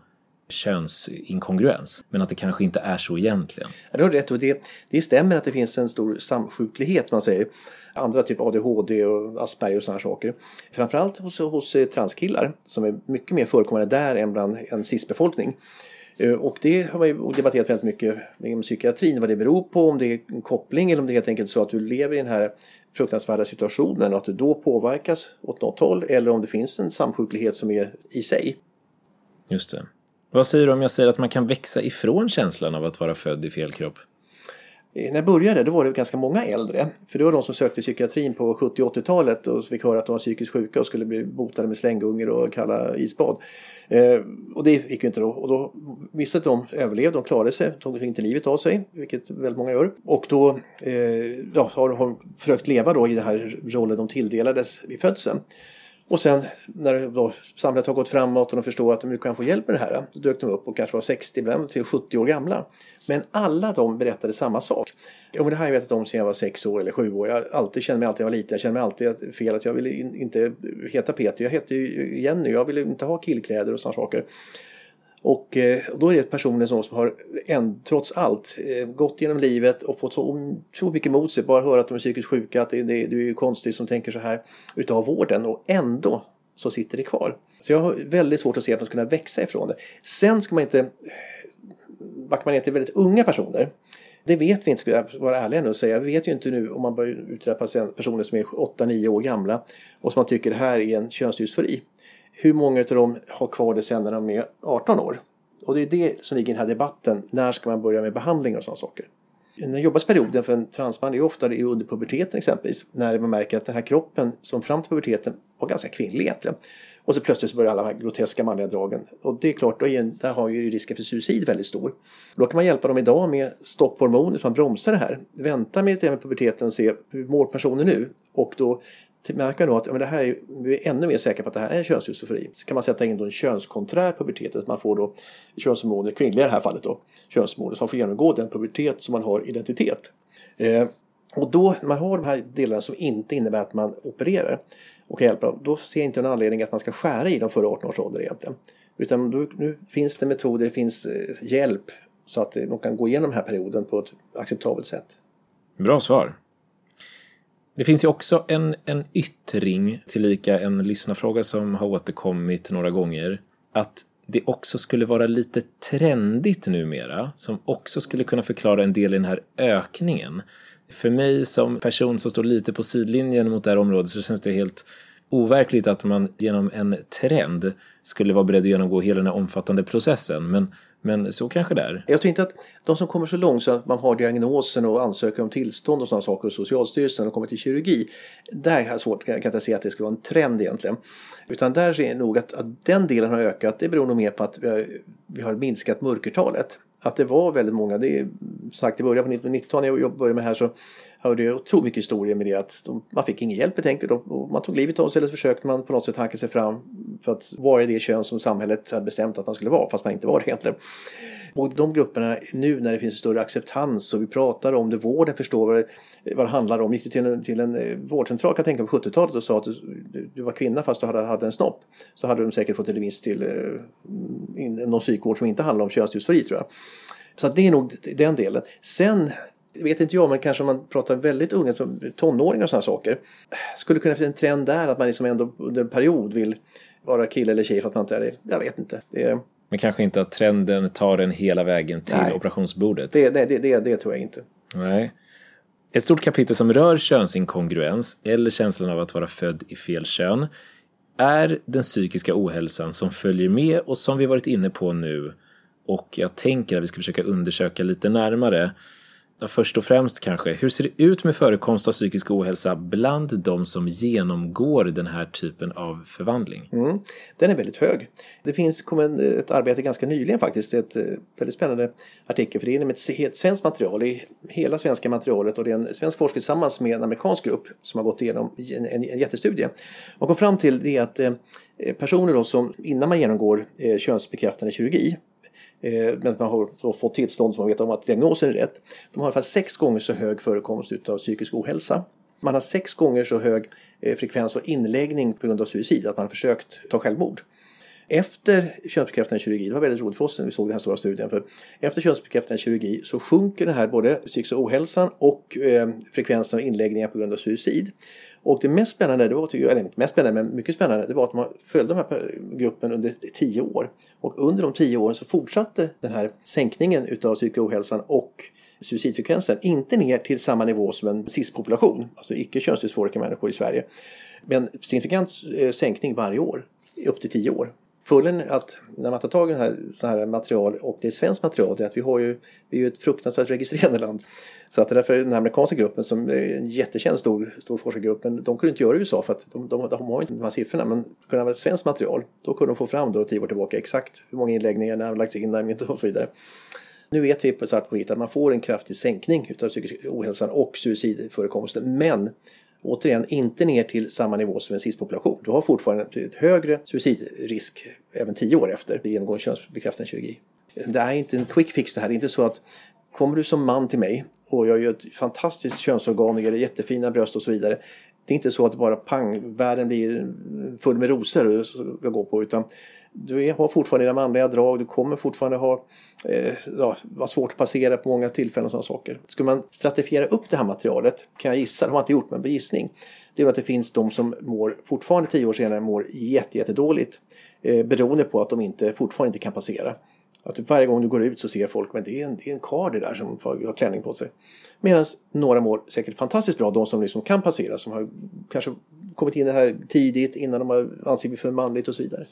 könsinkongruens, men att det kanske inte är så egentligen. Ja, du har rätt och det, det stämmer att det finns en stor samsjuklighet, man säger. Andra typ ADHD och Asperger och sådana saker. Framförallt hos, hos eh, transkillar som är mycket mer förekommande där än bland en cis-befolkning. Eh, och det har man ju debatterat väldigt mycket inom psykiatrin, vad det beror på, om det är en koppling eller om det är helt enkelt så att du lever i den här fruktansvärda situationen och att du då påverkas åt något håll eller om det finns en samsjuklighet som är i sig. Just det. Vad säger du om jag säger att man kan växa ifrån känslan av att vara född i fel kropp? Eh, när jag började då var det ganska många äldre. För det var de som sökte psykiatrin på 70 80-talet och fick höra att de var psykiskt sjuka och skulle bli botade med slänggungor och kalla isbad. Eh, och det gick ju inte då. Och då vissa av dem överlevde, de klarade sig, tog inte livet av sig, vilket väldigt många gör. Och då eh, ja, har de försökt leva då i den här rollen de tilldelades vid födseln. Och sen när då samhället har gått framåt och de förstår att de kan få hjälp med det här, då dök de upp och kanske var 60, ibland till 70 år gamla. Men alla de berättade samma sak. Jo men det här har jag vetat om sedan jag var 6 år eller 7 år. Jag alltid kände mig alltid jag var liten. Jag kände mig alltid fel att jag ville inte heta Peter. Jag hette ju Jenny. Jag ville inte ha killkläder och sådana saker. Och, eh, och då är det personer som har en, trots allt eh, gått genom livet och fått så, så mycket emot sig. Bara höra att de är psykiskt sjuka, att det, det, du är konstig som tänker så här utav vården och ändå så sitter det kvar. Så jag har väldigt svårt att se att de ska kunna växa ifrån det. Sen ska man inte eh, backar man ner till väldigt unga personer. Det vet vi inte, ska jag vara ärlig nu och säga. Vi vet ju inte nu om man börjar utreda personer som är 8-9 år gamla och som man tycker det här är en könsdysfori. Hur många av dem har kvar det sen när de är 18 år? Och det är det som ligger i den här debatten. När ska man börja med behandling och sådana saker? Den jobbigaste perioden för en transman är ofta under puberteten exempelvis. När man märker att den här kroppen som fram till puberteten var ganska kvinnlig egentligen. Och så plötsligt så börjar alla de här groteska manliga dragen. Och det är klart, då är, där har ju risken för suicid väldigt stor. då kan man hjälpa dem idag med stopphormoner så man bromsar det här. Vänta med det med puberteten och se hur mår personen nu? Och då märker man då att ja, men det här är, vi är ännu mer säkra på att det här är en könsdysfori. Så kan man sätta in då en könskonträr pubertet. Att man får då könshormoner, kvinnliga i det här fallet då, könshormoner, så man får genomgå den pubertet som man har identitet. Eh, och då, när man har de här delarna som inte innebär att man opererar, och kan hjälpa dem. Då ser jag inte en anledning att man ska skära i dem före 18 års ålder egentligen. Utan då, nu finns det metoder, det finns eh, hjälp så att eh, de kan gå igenom den här perioden på ett acceptabelt sätt. Bra svar. Det finns ju också en, en yttring, tillika en lyssnarfråga som har återkommit några gånger, att det också skulle vara lite trendigt numera, som också skulle kunna förklara en del i den här ökningen. För mig som person som står lite på sidlinjen mot det här området så känns det helt overkligt att man genom en trend skulle vara beredd att genomgå hela den här omfattande processen. Men, men så kanske det är. Jag tror inte att de som kommer så långt så att man har diagnosen och ansöker om tillstånd och sådana saker hos Socialstyrelsen och kommer till kirurgi. Där har jag svårt, kan jag inte se att det skulle vara en trend egentligen. Utan där är nog att, att den delen har ökat, det beror nog mer på att vi har, vi har minskat mörkertalet att det var väldigt många. Det är sagt i början på 90-talet när jag började med det här så hörde jag otroligt mycket historier med det att de, man fick ingen hjälp helt enkelt. Och man tog livet av sig eller så försökte man på något sätt hanka sig fram för att vara det kön som samhället hade bestämt att man skulle vara fast man inte var det egentligen. Och de grupperna nu när det finns en större acceptans och vi pratar om det, vården förstår vad det, vad det handlar om. Gick du till en, till en eh, vårdcentral kan jag tänka på 70-talet och sa att du, du, var kvinna fast du hade, hade en snopp så hade de säkert fått en remiss till eh, någon psykvård som inte handlar om könsdysfori tror jag. Så att det är nog den delen. Sen vet inte jag, men kanske om man pratar väldigt unga, tonåringar och sådana saker. Skulle kunna finnas en trend där att man liksom ändå under en period vill vara kille eller tjej för att man inte är det. Jag vet inte. Det är... Men kanske inte att trenden tar den hela vägen till Nej. operationsbordet? Det, det, det, det, tror jag inte. Nej. Ett stort kapitel som rör könsinkongruens eller känslan av att vara född i fel kön är den psykiska ohälsan som följer med och som vi varit inne på nu och jag tänker att vi ska försöka undersöka lite närmare först och främst kanske, hur ser det ut med förekomst av psykisk ohälsa bland de som genomgår den här typen av förvandling? Mm, den är väldigt hög. Det finns kom en, ett arbete ganska nyligen faktiskt, ett eh, väldigt spännande artikel för det är ett svenskt material, i hela svenska materialet och det är en svensk forskare tillsammans med en amerikansk grupp som har gått igenom en, en, en jättestudie. Och kom fram till det att eh, personer då som innan man genomgår eh, könsbekräftande kirurgi Eh, men man har fått tillstånd som man vet om att diagnosen är rätt. De har i alla fall sex gånger så hög förekomst av psykisk ohälsa. Man har sex gånger så hög eh, frekvens av inläggning på grund av suicid, att man har försökt ta självmord. Efter könsbekräftande kirurgi, det var väldigt roligt för oss när vi såg den här stora studien, för efter könsbekräftande kirurgi så sjunker den här både psykiska ohälsan och eh, frekvensen av inläggningar på grund av suicid. Och det mest spännande, det var, eller inte mest spännande, men mycket spännande, det var att man följde den här gruppen under tio år. Och under de tio åren så fortsatte den här sänkningen utav psykisk ohälsan och suicidfrekvensen inte ner till samma nivå som en cis-population, alltså icke könsdysforiska människor i Sverige. Men signifikant eh, sänkning varje år, upp till tio år. Fördelen att när man tar tag i det här, så här material och det är svenskt material det är att vi har ju, vi är ju ett fruktansvärt registrerande land. Så att därför den amerikanska gruppen som är en jättekänd stor, stor forskargrupp, men de kunde inte göra det i USA för att de, de, de har inte de här siffrorna. Men kunde de använda svenskt material, då kunde de få fram då tio år tillbaka exakt hur många inläggningar, när de lagts in där och så vidare. Nu vet vi på svart på vitt att man får en kraftig sänkning utav psykisk ohälsan och suicidförekomsten. Men återigen inte ner till samma nivå som en cis-population. Du har fortfarande ett högre suicidrisk även tio år efter genomgående könsbekräftande kirurgi. Det är inte en quick fix det här. Det är inte så att kommer du som man till mig och jag gör ett fantastiskt könsorgan och gör jättefina bröst och så vidare. Det är inte så att bara pang, världen blir full med rosor att gå på utan du har fortfarande dina manliga drag, du kommer fortfarande ha eh, ja, vara svårt att passera på många tillfällen och sådana saker. Skulle man stratifiera upp det här materialet, kan jag gissa, det har man inte gjort men begissning, det är att det finns de som mår fortfarande tio år senare mår jättedåligt eh, beroende på att de inte, fortfarande inte kan passera. Att varje gång du går ut så ser folk att det är en, det är en kar det där som har klänning på sig. Medan några mår säkert fantastiskt bra, de som liksom kan passera, som har kanske kommit in det här tidigt innan de har anses för manligt och så vidare.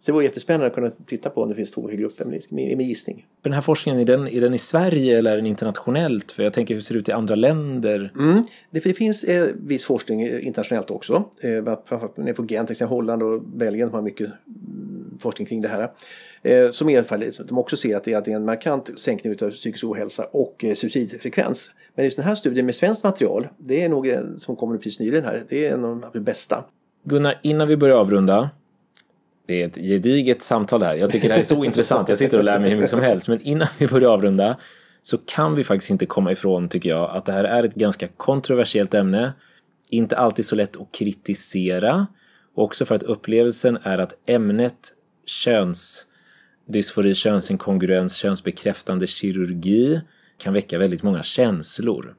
Så det vore jättespännande att kunna titta på om det finns två grupper med, med gissning. Den här forskningen, är den, är den i Sverige eller är den internationellt? För jag tänker hur ser det ut i andra länder? Mm. Det, det finns eh, viss forskning internationellt också. Eh, på Gent, Holland och Belgien har mycket mm, forskning kring det här. Eh, som i alla fall de också ser att det är en markant sänkning av psykisk ohälsa och eh, suicidfrekvens. Men just den här studien med svenskt material, det är nog som kommer precis nyligen här, det är en av de bästa. Gunnar, innan vi börjar avrunda, det är ett gediget samtal här. Jag tycker det här är så intressant. Jag sitter och lär mig hur mycket som helst. Men innan vi börjar avrunda så kan vi faktiskt inte komma ifrån, tycker jag, att det här är ett ganska kontroversiellt ämne. Inte alltid så lätt att kritisera. Också för att upplevelsen är att ämnet könsdysfori, könsinkongruens, könsbekräftande kirurgi kan väcka väldigt många känslor.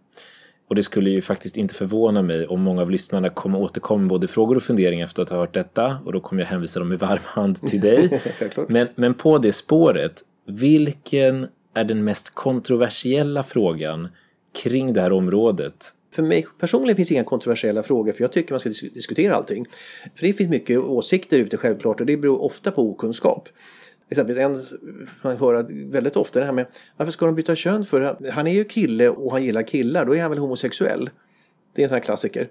Och det skulle ju faktiskt inte förvåna mig om många av lyssnarna kommer återkomma med både frågor och funderingar efter att ha hört detta och då kommer jag hänvisa dem med varm hand till dig. [LAUGHS] men, men på det spåret, vilken är den mest kontroversiella frågan kring det här området? För mig personligen finns inga kontroversiella frågor för jag tycker man ska diskutera allting. För det finns mycket åsikter ute självklart och det beror ofta på okunskap. Exempelvis en man hör väldigt ofta det här med varför ska de byta kön för? Han är ju kille och han gillar killar, då är han väl homosexuell? Det är en sån här klassiker.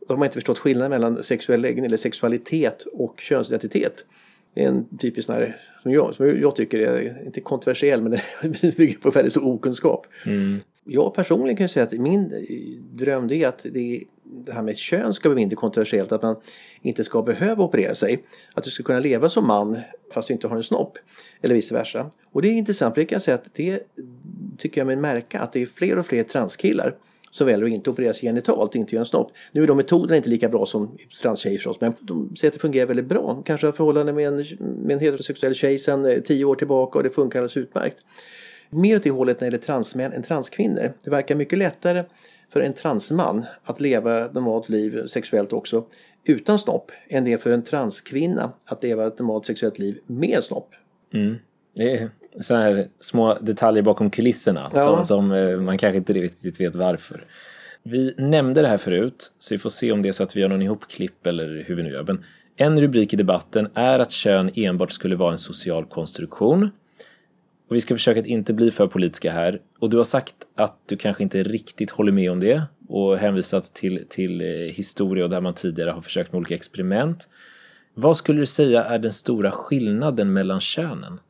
Då har man inte förstått skillnaden mellan sexuell läggning eller sexualitet och könsidentitet. Det är en typisk sån här, som jag, som jag tycker är, inte kontroversiell, men [LAUGHS] det bygger på väldigt stor okunskap. Mm. Jag personligen kan säga att min dröm är att det, det här med kön ska bli mindre kontroversiellt. Att man inte ska behöva operera sig. Att du ska kunna leva som man fast du inte har en snopp. Eller vice versa. Och det är intressant, för det kan jag säga att det tycker jag mig märka att det är fler och fler transkillar som väljer att inte operera sig genitalt, inte göra en snopp. Nu är de metoderna inte lika bra som transtjejer förstås, men de säger att det fungerar väldigt bra. Kanske har förhållande med en, med en heterosexuell tjej sedan eh, tio år tillbaka och det funkar alldeles utmärkt. Mer åt det hållet när det gäller transmän än transkvinnor. Det verkar mycket lättare för en transman att leva ett normalt liv sexuellt också utan snopp än det är för en transkvinna att leva ett normalt sexuellt liv med snopp. Mm. Det är sådana här små detaljer bakom kulisserna ja. som, som, eh, man kanske inte riktigt vet varför. Vi nämnde det här förut, så vi får se om det är så att vi gör någon ihopklipp eller hur vi nu gör. Men en rubrik i debatten är att kön enbart skulle vara en social konstruktion. Och vi ska försöka att inte bli för politiska här. Och du har sagt att du kanske inte riktigt håller med om det och hänvisat till, till eh, historia och där man tidigare har försökt med olika experiment. Vad skulle du säga är den stora skillnaden mellan könen?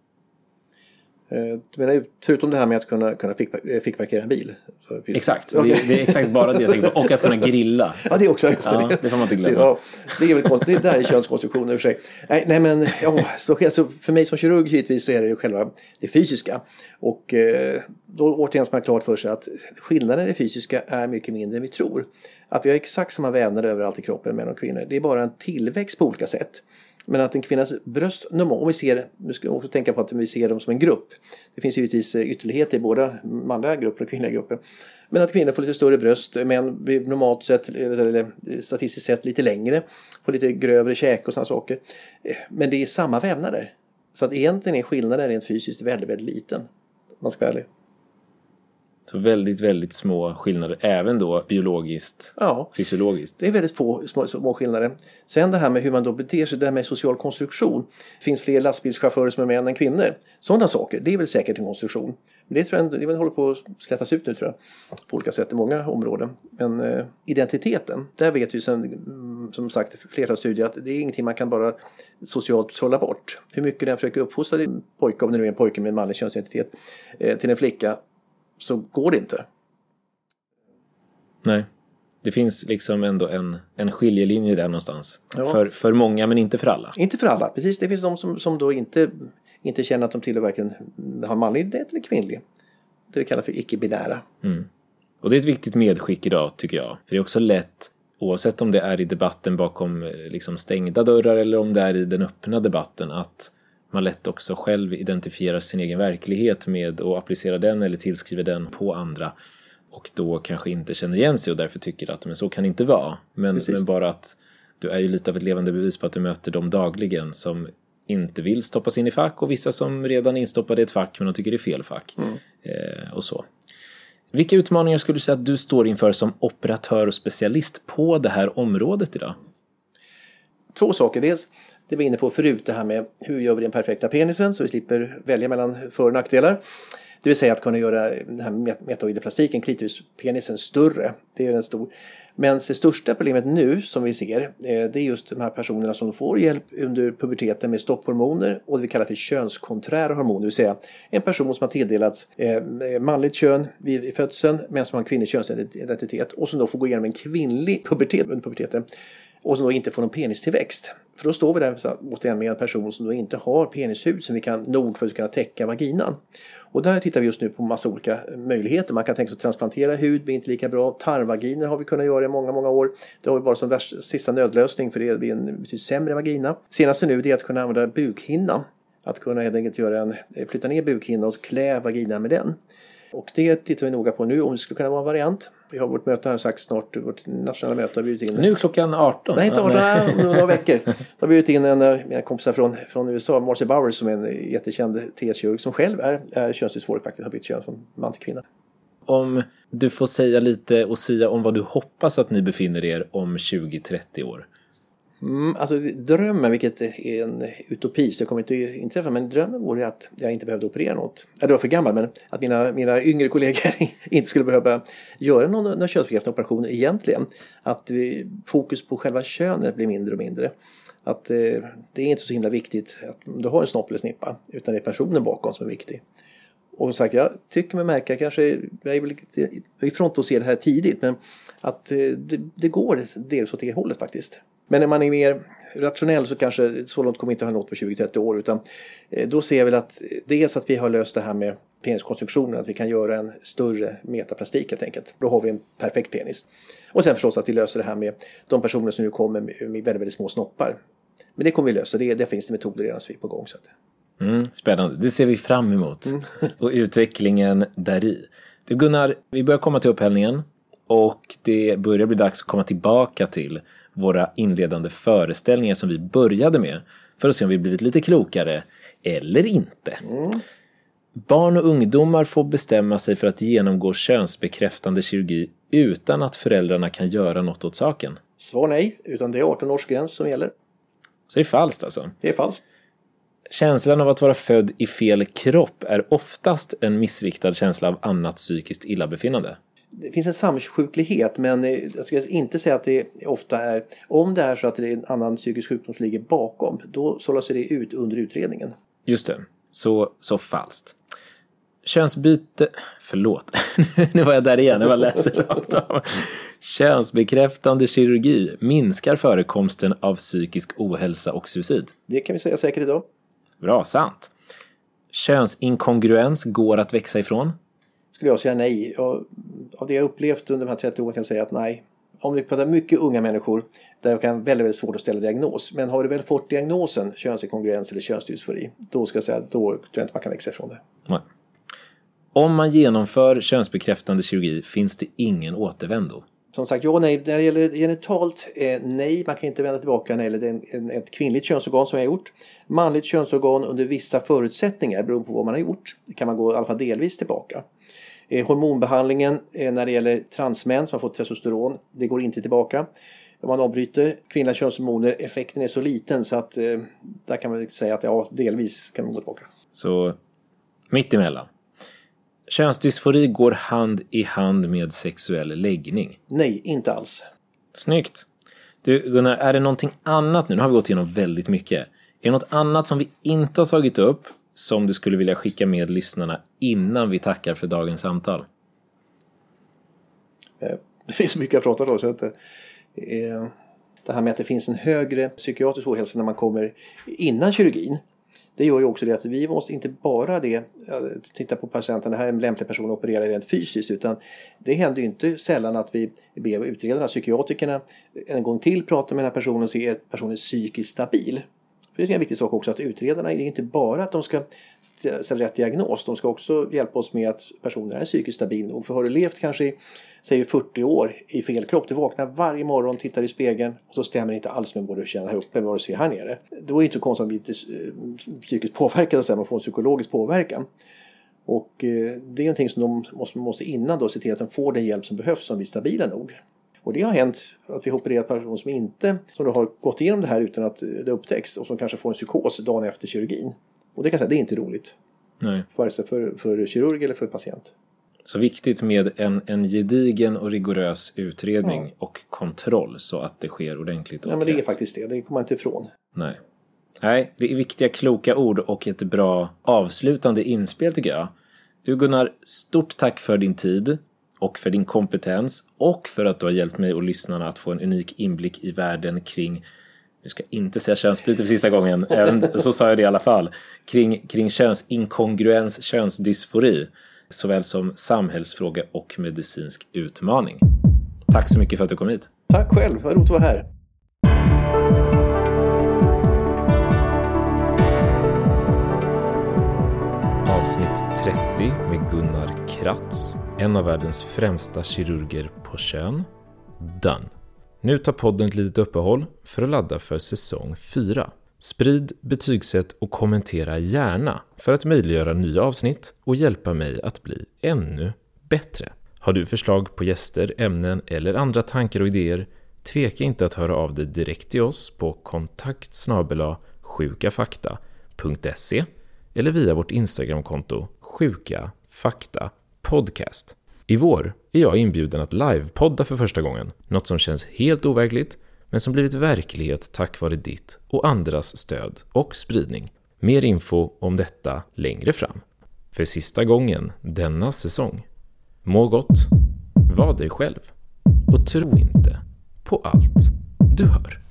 Eh, menar förutom det här med att kunna, kunna eh, fickparkera en bil? Exakt, det, är, det är exakt bara det jag tänker på. Och att kunna grilla. [LAUGHS] Ja, det är också. Just det. Ja, det får man inte glömma. Ja, det är väl konstigt. Det där är könskonstruktioner för sig. Nej, nej men ja, så, alltså, för mig som kirurg givetvis så är det ju själva det fysiska. Och eh, då återigen ska man klart för sig att skillnaden i det fysiska är mycket mindre än vi tror. Att vi har exakt samma vävnader överallt i kroppen, män och kvinnor. Det är bara en tillväxt på olika sätt. Men att en kvinnas bröst, om vi ser, nu ska vi också tänka på att vi ser dem som en grupp. Det finns givetvis eh, ytterligheter i båda manliga grupper och kvinnliga grupper. Men att kvinnor får lite större bröst, män blir normalt sett, eller eh, statistiskt sett lite längre, får lite grövre käke och sådana saker. Eh, men det är samma vävnader. Så att egentligen är skillnaden rent fysiskt väldigt, väldigt liten. Om man ska vara ärlig. Så väldigt, väldigt små skillnader, även då biologiskt, Ja, fysiologiskt. det är väldigt få små, små skillnader. Sen det här med hur man då beter sig, det här med social konstruktion. Det finns fler lastbilschaufförer som är män än kvinnor. Sådana saker, det är väl säkert en konstruktion. Men det tror jag det håller på att slätas ut nu tror jag. På olika sätt i många områden. Men eh, identiteten, där vet vi sen, mm, som sagt flera studier att det är ingenting man kan bara socialt trolla bort. Hur mycket den försöker uppfostra din pojke, om det nu är en pojke med manlig könsidentitet, eh, till en flicka så går det inte. Nej. Det finns liksom ändå en, en skiljelinje där någonstans. Ja. För, för många, men inte för alla. Inte för alla, precis. Det finns de som, som då inte, inte känner att de tillhör varken har manlig identitet eller kvinnlig. Det vi kallar för icke-binära. Och det är ett viktigt medskick idag, tycker jag. För det är också lätt, oavsett om det är i debatten bakom eh, liksom stängda dörrar eller om det är i den öppna debatten, att man lätt också själv identifierar sin egen verklighet med och applicerar den eller tillskriver den på andra. Och då kanske inte känner igen sig och därför tycker att men så kan det inte vara. Men, men bara att du är ju lite av ett levande bevis på att du möter dem dagligen som inte vill stoppas in i fack och vissa som redan är instoppade i ett fack men de tycker det är fel fack. Eh, och så. Vilka utmaningar skulle du säga att du står inför som operatör och specialist på det här området idag? Två saker. Dels det vi är inne på förut, det här med hur gör vi den perfekta penisen så vi slipper välja mellan för och nackdelar. Det vill säga att kunna göra den här metoideplastiken, klitorispenisen, större. Det är en stor. Men det största problemet nu som vi ser, eh, det är just de här personerna som får hjälp under puberteten med stopphormoner och det vi kallar för könskonträra hormoner. Det vill säga en person som har tilldelats eh, manligt kön vid födseln men som har en kvinnlig könsidentitet och som då får gå igenom en kvinnlig pubertet under puberteten och som då inte får någon penistillväxt. För då står vi där så, återigen med en person som då inte har penishud som vi kan nog för att kunna täcka vaginan. Och där tittar vi just nu på massa olika möjligheter. Man kan tänka sig att transplantera hud, blir inte lika bra. Tarmvaginer har vi kunnat göra i många, många år. Det har vi bara som värsta, sista nödlösning för det blir en betydligt sämre vagina. Senaste nu det är att kunna använda bukhinnan. Att kunna helt enkelt göra en, eh, flytta ner bukhinnan och klä vaginan med den. Och det tittar vi noga på nu om det skulle kunna vara en variant. Vi har vårt möte här sagt snart, vårt nationella möte har bjudit in Nu klockan 18. Nej, inte Ja, 18, nej. om några [LAUGHS] veckor. Då har vi bjudit in en av mina kompisar från, från USA, Marcy Bowers, som är en jättekänd TS-kirurg som själv är, är könsdysforisk faktiskt, har bytt kön från man till kvinna. Om du får säga lite och sia om vad du hoppas att ni befinner er om 20-30 år. Mm, alltså drömmen, vilket är en utopi så det kommer inte inträffa, men drömmen vore att jag inte behövde operera något. Jag var för gammal, men att mina, mina yngre kollegor [LAUGHS] inte skulle behöva göra någon, någon könsbekräftande operation egentligen. Att vi, fokus på själva könet blir mindre och mindre. Att eh, det är inte så himla viktigt att om du har en snopp eller snippa, utan det är personen bakom som är viktig. Och som sagt, jag tycker mig märka, kanske, jag är väl lite i front att se det här tidigt, men att eh, det, det går dels åt det hållet faktiskt. Men när man är mer rationell så kanske så långt kommer inte ha nått på 20-30 år utan eh, då ser jag väl att eh, dels att vi har löst det här med peniskonstruktionen, att vi kan göra en större metaplastik helt enkelt. Då har vi en perfekt penis. Och sen förstås att vi löser det här med de personer som nu kommer med väldigt, väldigt små snoppar. Men det kommer vi lösa, det, det finns det metoder redan som vi är på gång. Så att, Mm, spännande, det ser vi fram emot. [LAUGHS] Och utvecklingen där i. Du Gunnar, vi börjar komma till upphällningen och det börjar bli dags att komma tillbaka till våra inledande föreställningar som vi började med för att se om vi blivit lite klokare eller inte. Barn och ungdomar får bestämma sig för att genomgå könsbekräftande kirurgi utan att föräldrarna kan göra något åt saken. svar nej, utan det är 18 års gräns som gäller. Så det är falskt alltså. Det är falskt. Känslan av att vara född i fel kropp är oftast en missriktad känsla av annat psykiskt illabefinnande. Det finns en samsjuklighet men eh, jag ska inte säga att det ofta är om det är så att det är en annan psykisk sjukdom som ligger bakom då sållas det ut under utredningen. Just det, så, så falskt. Könsbyte... Förlåt, [LAUGHS] nu var jag där igen, jag bara läser rakt av. Könsbekräftande kirurgi minskar förekomsten av psykisk ohälsa och suicid. Det kan vi säga säkert idag. Bra, sant. Könsinkongruens går att växa ifrån. Skulle jag säga nej. Jag, av det jag upplevt under de här 30 åren kan jag säga att nej. Om vi pratar mycket unga människor där det kan vara väldigt, väldigt svårt att ställa diagnos. Men har du väl fått diagnosen könsinkongruens eller könsdysfori då ska jag säga då tror jag inte man kan växa ifrån det. Nej. Om man genomför könsbekräftande kirurgi finns det ingen återvändo. Som sagt, ja och nej. När det gäller genitalt, eh, nej, man kan inte vända tillbaka när det gäller en, en, ett kvinnligt könsorgan som jag har gjort. Manligt könsorgan under vissa förutsättningar beroende på vad man har gjort. Kan man gå i alla fall delvis tillbaka. Eh, hormonbehandlingen eh, när det gäller transmän som har fått testosteron, det går inte tillbaka. Om man avbryter kvinnliga könshormoner, effekten är så liten så att eh, där kan man säga att ja, delvis kan man gå tillbaka. Så mitt emellan. Könsdysfori går hand i hand med sexuell läggning. Nej, inte alls. Snyggt! Du Gunnar, är det någonting annat nu? Nu har vi gått igenom väldigt mycket. Är det något annat som vi inte har tagit upp som du skulle vilja skicka med lyssnarna innan vi tackar för dagens samtal? Eh, [LAUGHS] det finns mycket att prata om. Så att, eh, det här med att det finns en högre psykiatrisk ohälsa när man kommer innan kirurgin. Det gör ju också det att vi måste inte bara det, eh, titta på patienten, det här är en lämplig person att operera rent fysiskt utan det händer ju inte sällan att vi ber utredarna, psykiatrikerna en gång till prata med den här personen och se att personen är psykiskt stabil. För det är en viktig sak också att utredarna är inte bara att de ska ställa rätt diagnos. De ska också hjälpa oss med att personen är psykiskt stabil nog. För har du levt kanske i säg 40 år i fel kropp. Du vaknar varje morgon, tittar i spegeln och så stämmer det inte alls med vad du känner här uppe med vad du ser här nere. Då är det inte konstigt om vi blir eh, psykiskt påverkade sen och får en psykologisk påverkan. Och eh, det är någonting som de måste, måste innan då se till att de får den hjälp som behövs som blir stabila nog. Och det har hänt att vi har opererat personer som inte som har gått igenom det här utan att det upptäcks och som kanske får en psykos dagen efter kirurgin. Och det kan jag säga, det är inte roligt. Nej. Vare sig för, för kirurg eller för patient. Så viktigt med en, en gedigen och rigorös utredning ja. och kontroll så att det sker ordentligt och Ja, men det är faktiskt det. Det kommer man inte ifrån. Nej. Nej, det är viktiga kloka ord och ett bra avslutande inspel tycker jag. Du Gunnar, stort tack för din tid och för din kompetens och för att du har hjälpt mig och lyssnarna att få en unik inblick i världen kring nu ska jag inte säga könsbyte för sista gången, [LAUGHS] även så sa jag det i alla fall, kring, kring könsinkongruens, könsdysfori, såväl som samhällsfråga och medicinsk utmaning. Tack så mycket för att du kom hit. Tack själv, vad roligt att vara här. Avsnitt 30 med Gunnar Kratz en av världens främsta kirurger på kön, done. Nu tar podden ett litet uppehåll för att ladda för säsong 4. Sprid, betygsätt och kommentera gärna för att möjliggöra nya avsnitt och hjälpa mig att bli ännu bättre. Har du förslag på gäster, ämnen eller andra tankar och idéer? Tveka inte att höra av dig direkt till oss på kontakt sjukafakta.se eller via vårt Instagramkonto sjukafakta podcast. I vår är jag inbjuden att livepodda för första gången, något som känns helt overkligt men som blivit verklighet tack vare ditt och andras stöd och spridning. Mer info om detta längre fram. För sista gången denna säsong. Må gott, var dig själv och tro inte på allt du hör.